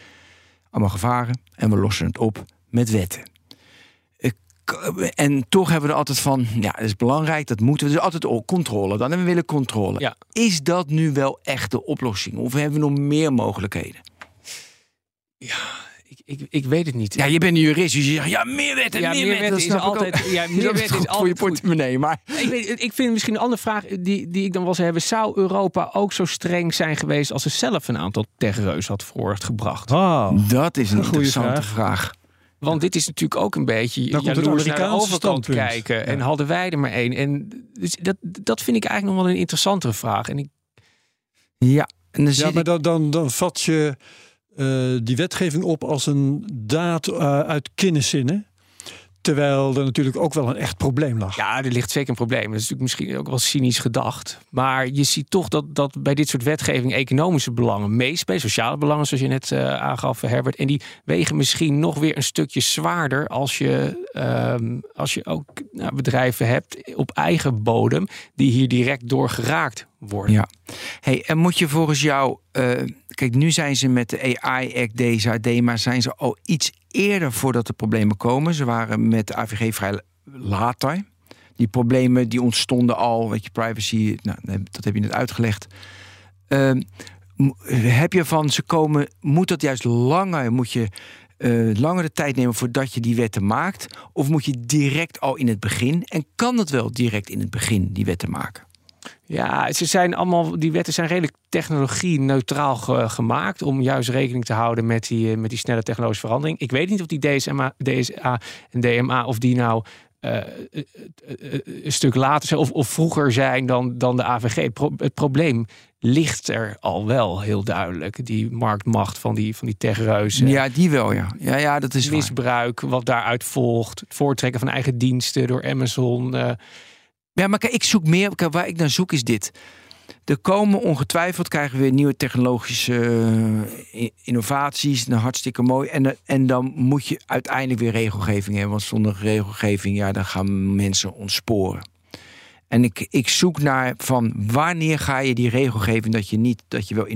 allemaal gevaren en we lossen het op met wetten en toch hebben we er altijd van, ja, dat is belangrijk, dat moeten we. Dus altijd controle dan. En we willen controle. Ja. Is dat nu wel echt de oplossing? Of hebben we nog meer mogelijkheden? Ja, ik, ik, ik weet het niet. Ja, je bent een jurist, dus je zegt, ja, meer wetten, ja, meer, meer wetten. is altijd, ja, meer <laughs> wetten is altijd voor je portemonnee. Maar ik, weet, ik vind misschien een andere vraag die, die ik dan wel zou hebben. Zou Europa ook zo streng zijn geweest als ze zelf een aantal terreus had voortgebracht? Oh, dat is een, een interessante vraag. vraag. Want dit is natuurlijk ook een beetje Dan jaloers naar de overkant kijken. En hadden wij er maar één. En dus dat, dat vind ik eigenlijk nog wel een interessantere vraag. En ik... Ja, en dan ja maar dan, dan, dan vat je uh, die wetgeving op als een daad uh, uit kenniszinnen. Terwijl er natuurlijk ook wel een echt probleem lag. Ja, er ligt zeker een probleem. Dat is natuurlijk misschien ook wel cynisch gedacht. Maar je ziet toch dat, dat bij dit soort wetgeving economische belangen meespelen. Sociale belangen, zoals je net uh, aangaf, Herbert. En die wegen misschien nog weer een stukje zwaarder als je, um, als je ook nou, bedrijven hebt op eigen bodem. die hier direct door geraakt worden. Ja. Hey, en moet je volgens jou. Uh, kijk, nu zijn ze met de AI-act, DSAD, maar zijn ze al iets eerder voordat de problemen komen. Ze waren met de AVG vrij later. Die problemen die ontstonden al, weet je, privacy, nou, dat heb je net uitgelegd. Uh, heb je van ze komen, moet dat juist langer, moet je uh, langere tijd nemen voordat je die wetten maakt? Of moet je direct al in het begin? En kan het wel direct in het begin die wetten maken? Ja, ze zijn allemaal, die wetten zijn redelijk technologie-neutraal gemaakt. Om juist rekening te houden met die, eh, met die snelle technologische verandering. Ik weet niet of die DSMA, DSA en DMA, of die nou uh, een stuk later zijn of, of vroeger zijn dan, dan de AVG. Het, probleem ligt er al wel heel duidelijk. Die marktmacht van die, van die techreuzen. Ja, die wel, ja. Ja, ja dat is Misbruik, wat daaruit volgt. Het voortrekken van eigen diensten door Amazon. Ja, maar kijk, ik zoek meer. Kijk, waar ik naar zoek is dit. Er komen ongetwijfeld, krijgen we weer nieuwe technologische uh, innovaties. Nou, hartstikke mooi. En, en dan moet je uiteindelijk weer regelgeving hebben. Want zonder regelgeving, ja, dan gaan mensen ontsporen. En ik, ik zoek naar van wanneer ga je die regelgeving dat je niet dat je wel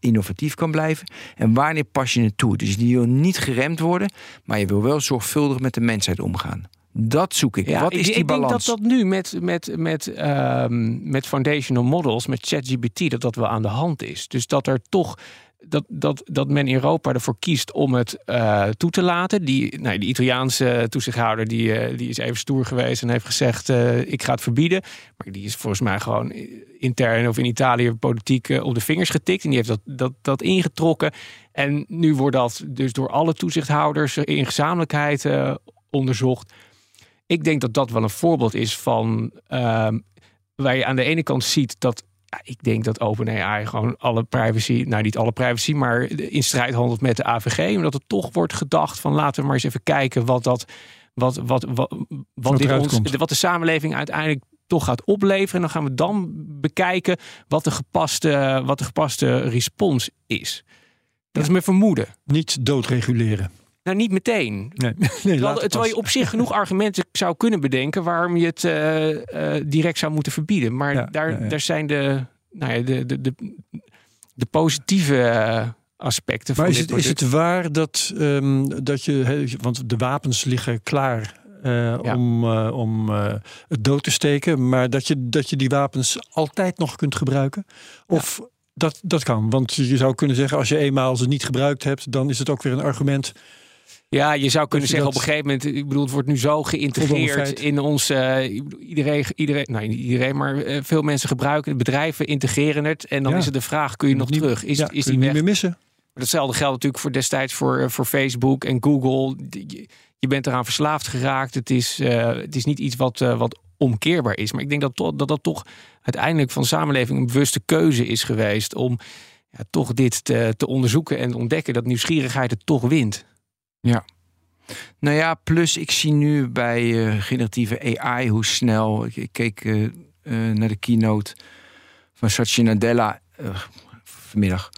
innovatief kan blijven. En wanneer pas je het toe? Dus die wil niet geremd worden, maar je wil wel zorgvuldig met de mensheid omgaan. Dat zoek ik. Wat is die ik balans? Ik denk dat dat nu met, met, met, um, met foundational models, met ChatGPT, dat dat wel aan de hand is. Dus dat er toch dat, dat, dat men in Europa ervoor kiest om het uh, toe te laten. Die, nou, die Italiaanse toezichthouder die, uh, die is even stoer geweest en heeft gezegd: uh, ik ga het verbieden. Maar die is volgens mij gewoon intern of in Italië politiek op de vingers getikt. En die heeft dat, dat, dat ingetrokken. En nu wordt dat dus door alle toezichthouders in gezamenlijkheid onderzocht ik denk dat dat wel een voorbeeld is van ehm, waar je aan de ene kant ziet dat ja, ik denk dat OpenAI gewoon alle privacy, nou niet alle privacy, maar in strijd handelt met de AVG. Omdat er toch wordt gedacht van laten we maar eens even kijken wat dat, wat, wat, wat, wat, dit ons, wat de samenleving uiteindelijk toch gaat opleveren. En dan gaan we dan bekijken wat de gepaste, wat de gepaste respons is. Dat is mijn vermoeden. Niet doodreguleren. Nou, niet meteen. Nee. <laughs> nee terwijl, terwijl je op zich genoeg <laughs> argumenten zou kunnen bedenken waarom je het uh, uh, direct zou moeten verbieden. Maar ja, daar, ja, daar zijn de, nou ja, de, de, de, de positieve uh, aspecten maar van. is, het, is het waar dat, um, dat je, want de wapens liggen klaar uh, ja. om, uh, om uh, het dood te steken. Maar dat je, dat je die wapens altijd nog kunt gebruiken. Of ja. dat, dat kan. Want je zou kunnen zeggen, als je eenmaal ze niet gebruikt hebt, dan is het ook weer een argument. Ja, je zou kunnen zeggen op een gegeven moment, ik bedoel, het wordt nu zo geïntegreerd in ons. iedereen, iedereen, nou niet iedereen, maar veel mensen gebruiken het, bedrijven integreren het. En dan ja. is het de vraag: kun je nog niet, terug? Is, ja, is die weg? niet meer missen? Maar datzelfde geldt natuurlijk voor destijds voor, voor Facebook en Google je bent eraan verslaafd geraakt. Het is, het is niet iets wat, wat omkeerbaar is. Maar ik denk dat, to dat dat toch uiteindelijk van de samenleving een bewuste keuze is geweest om ja, toch dit te, te onderzoeken en ontdekken dat nieuwsgierigheid het toch wint. Ja. Nou ja, plus ik zie nu bij uh, generatieve AI hoe snel. Ik, ik keek naar de keynote van Satya Nadella vanmiddag.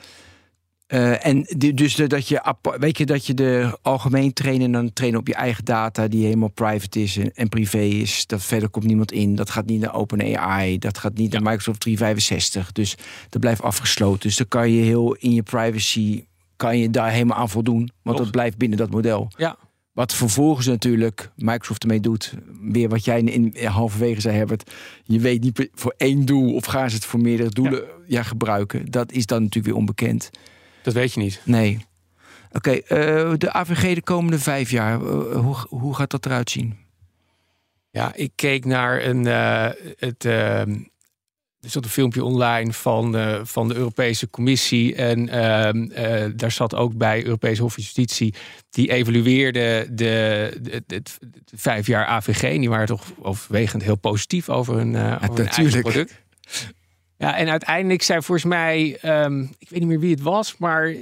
En die, dus de, dat je, weet je, dat je de algemeen trainen en dan trainen op je eigen data die helemaal private is en, en, privé is. Dat verder komt niemand in. Dat gaat niet naar OpenAI. Dat gaat niet ja. naar Microsoft 365. Dus dat blijft afgesloten. Dus dan kan je heel in je privacy kan je daar helemaal aan voldoen. Want dat blijft binnen dat model. Ja. Wat vervolgens natuurlijk Microsoft ermee doet. Weer wat jij in, in halverwege zei, Herbert. Je weet niet voor één doel of gaan ze het voor meerdere doelen ja. ja gebruiken. Dat is dan natuurlijk weer onbekend. Dat weet je niet. Nee. Oké, okay, uh, de AVG de komende vijf jaar, uh, hoe, hoe gaat dat eruit zien? Ja, ik keek naar een, uh, het, er zat een filmpje online van, van de Europese Commissie. En ehm, daar zat ook bij Europese Hof van Justitie. Die evalueerde de, de, de, de, vijf jaar AVG. En die waren toch overwegend heel positief over hun, ja, over hun product. Ja, en uiteindelijk zei volgens mij, um, ik weet niet meer wie het was, maar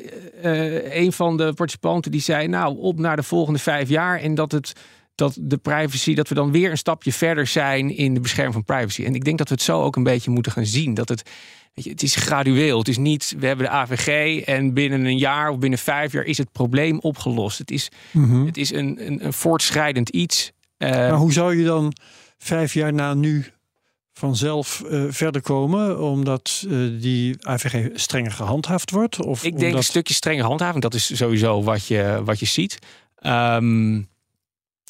een van de participanten die zei, nou, op naar de volgende vijf jaar en dat het dat de privacy, dat we dan weer een stapje verder zijn in de bescherming van privacy. En ik denk dat we het zo ook een beetje moeten gaan zien. Dat het, weet je, het is gradueel. Het is niet, we hebben de AVG en binnen een jaar of binnen vijf jaar is het probleem opgelost. Het is, mm -hmm. het is een, een, een voortschrijdend iets. Uh, maar hoe zou je dan vijf jaar na nu vanzelf uh, verder komen, omdat uh, die AVG strenger gehandhaafd wordt? Of ik denk omdat... een stukje strenger handhaving, dat is sowieso wat je, wat je ziet. Um,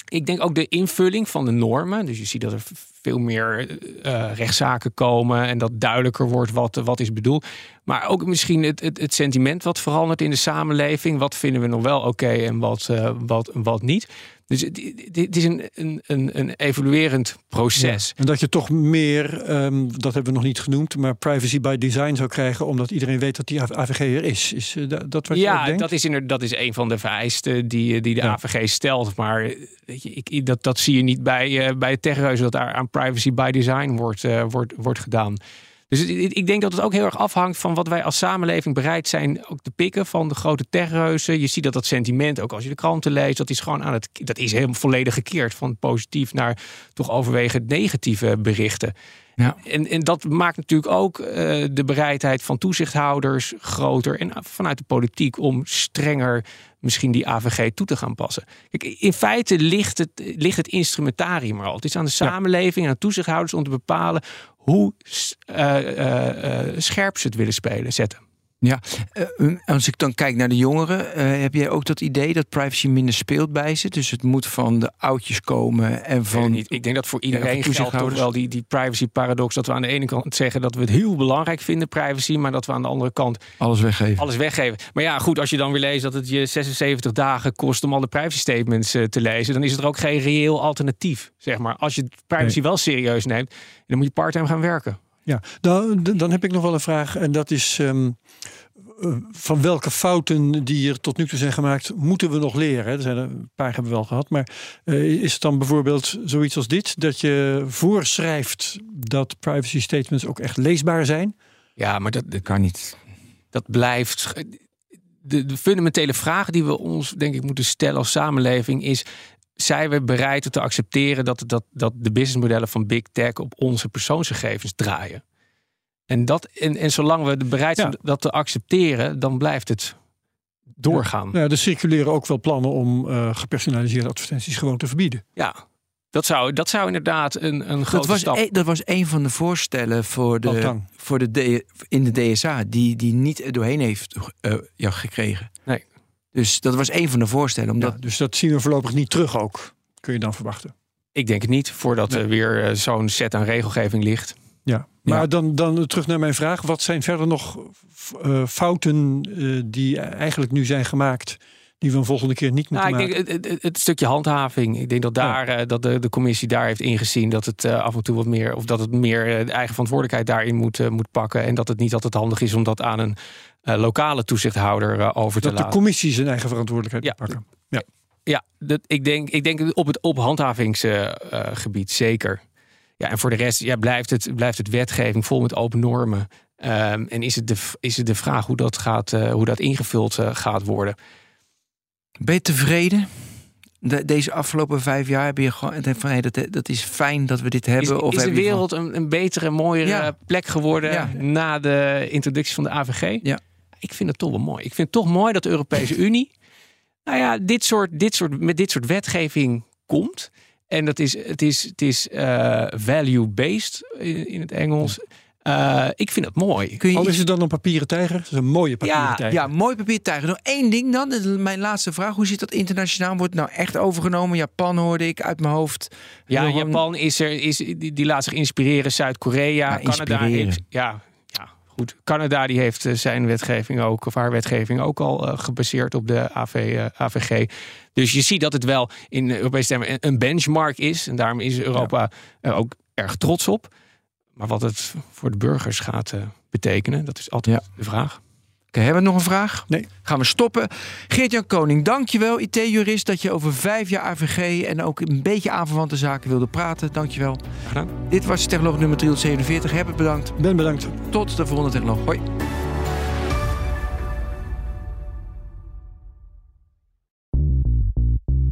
ik denk ook de invulling van de normen. Dus je ziet dat er veel meer uh, rechtszaken komen en dat duidelijker wordt wat, wat is bedoeld. Maar ook misschien het, het, het, sentiment wat verandert in de samenleving. Wat vinden we nog wel oké en wat, wat, wat niet. Dus het, is een, een, een, een evoluerend proces. Ja, en dat je toch meer, um, dat hebben we nog niet genoemd, maar privacy by design zou krijgen, omdat iedereen weet dat die AVG er is. Is uh, dat wat ja, je denkt? dat is, inderdaad, dat is een van de vereisten die, die de ja. AVG stelt. Maar weet je, ik, dat, dat zie je niet bij, uh, bij techreuzen dat daar aan privacy by design wordt, uh, wordt, wordt gedaan. Dus ik denk dat het ook heel erg afhangt van wat wij als samenleving bereid zijn ook te pikken van de grote techreuzen. Je ziet dat dat sentiment, ook als je de kranten leest, dat is gewoon aan het, dat is helemaal volledig gekeerd van positief naar toch overwegend negatieve berichten. Ja. En, en dat maakt natuurlijk ook uh, de bereidheid van toezichthouders groter. En vanuit de politiek om strenger misschien die AVG toe te gaan passen. Kijk, in feite ligt het, ligt het instrumentarium er al. Het is aan de samenleving en aan toezichthouders om te bepalen hoe uh, uh, scherp ze het willen spelen, zetten. Ja, uh, als ik dan kijk naar de jongeren, uh, heb jij ook dat idee dat privacy minder speelt bij ze? Dus het moet van de oudjes komen en van. Ik, ik denk dat voor iedereen ja, geldt toch wel die, die privacy paradox. Dat we aan de ene kant zeggen dat we het heel belangrijk vinden, privacy, maar dat we aan de andere kant alles weggeven. Alles weggeven. Maar ja, goed, als je dan weer leest dat het je 76 dagen kost om al de privacy statements uh, te lezen, dan is het er ook geen reëel alternatief. Zeg maar, als je privacy nee. wel serieus neemt, dan moet je parttime gaan werken. Ja, dan, dan heb ik nog wel een vraag. En dat is. Um, eh, van welke fouten die er tot nu toe zijn gemaakt, moeten we nog leren? Er zijn er een paar hebben we wel gehad. Maar uh, is het dan bijvoorbeeld zoiets als dit? Dat je voorschrijft dat privacy statements ook echt leesbaar zijn? Ja, maar dat, dat kan niet. Dat blijft. De, de fundamentele vraag die we ons, denk ik, moeten stellen als samenleving is: zijn we bereid te accepteren dat, dat, dat de businessmodellen van Big Tech op onze persoonsgegevens draaien? En, dat, en, en zolang we bereid zijn dat te accepteren, dan blijft het doorgaan. Ja, er circuleren ook wel plannen om uh, gepersonaliseerde advertenties gewoon te verbieden. Ja, dat zou, dat zou inderdaad een, een grote dat was stap... E, dat was een van de voorstellen voor de, voor de in de DSA... die, die niet er doorheen heeft uh, ja, gekregen. Nee. Dus dat was een van de voorstellen. Omdat... Ja, dus dat zien we voorlopig niet terug ook, kun je dan verwachten. Ik denk het niet, voordat er weer uh, zo'n set aan regelgeving ligt. Ja, maar Dan, dan terug naar mijn vraag. Wat zijn verder nog uh, fouten uh, die eigenlijk nu zijn gemaakt... die we een volgende keer niet moeten nou, ik maken? Denk, het, het, stukje handhaving. Ik denk dat, daar, ja. dat de, de commissie daar heeft ingezien... dat het af en toe wat meer... of dat het meer eigen verantwoordelijkheid daarin moet, moet pakken... en dat het niet altijd handig is om dat aan een lokale toezichthouder over te dat laten. Dat de commissie zijn eigen verantwoordelijkheid ja. pakken. Ja, ja dat, ik, denk, ik denk op het op handhavingsgebied zeker... Ja, en voor de rest ja, blijft, het, blijft het wetgeving vol met open normen. Um, en is het, de, is het de vraag hoe dat, gaat, uh, hoe dat ingevuld uh, gaat worden. Ben je tevreden? De, deze afgelopen vijf jaar heb je gewoon van hey, dat, dat is fijn dat we dit hebben. Is, of is de wereld van... een, een, betere, mooiere ja. plek geworden ja. na de introductie van de AVG? Ja. Ik vind het toch wel mooi. Ik vind het toch mooi dat de Europese <laughs> Unie nou ja, dit soort, dit soort, met dit soort wetgeving komt. En dat is, het is, het is uh, value-based in, in, het Engels. Uh, ik vind het mooi. Kun je Al is het dan een papieren tijger? Het is een mooie papieren ja, tijger. Ja, mooi papieren tijger. Nog één ding dan. Mijn laatste vraag. Hoe zit dat internationaal? Wordt het nou echt overgenomen? Japan hoorde ik uit mijn hoofd. Ja, Japan is er, is, die, die laat zich inspireren. Zuid-Korea, Canada. Heeft, ja, ja, goed. Canada die heeft zijn wetgeving ook, of haar wetgeving ook al uh, gebaseerd op de AV, uh, AVG. Dus je ziet dat het wel in Europese termen een benchmark is. En daarom is Europa er ook erg trots op. Maar wat het voor de burgers gaat betekenen, dat is altijd ja. de vraag. Okay, hebben we nog een vraag? Nee. Gaan we stoppen. Geert-Jan Koning, dankjewel. IT-jurist dat je over vijf jaar AVG en ook een beetje aanverwante zaken wilde praten. Dankjewel. Gedaan. Dit was Technoloog nummer 347. Heb het bedankt. Ben bedankt. Tot de volgende Technoloog. Hoi.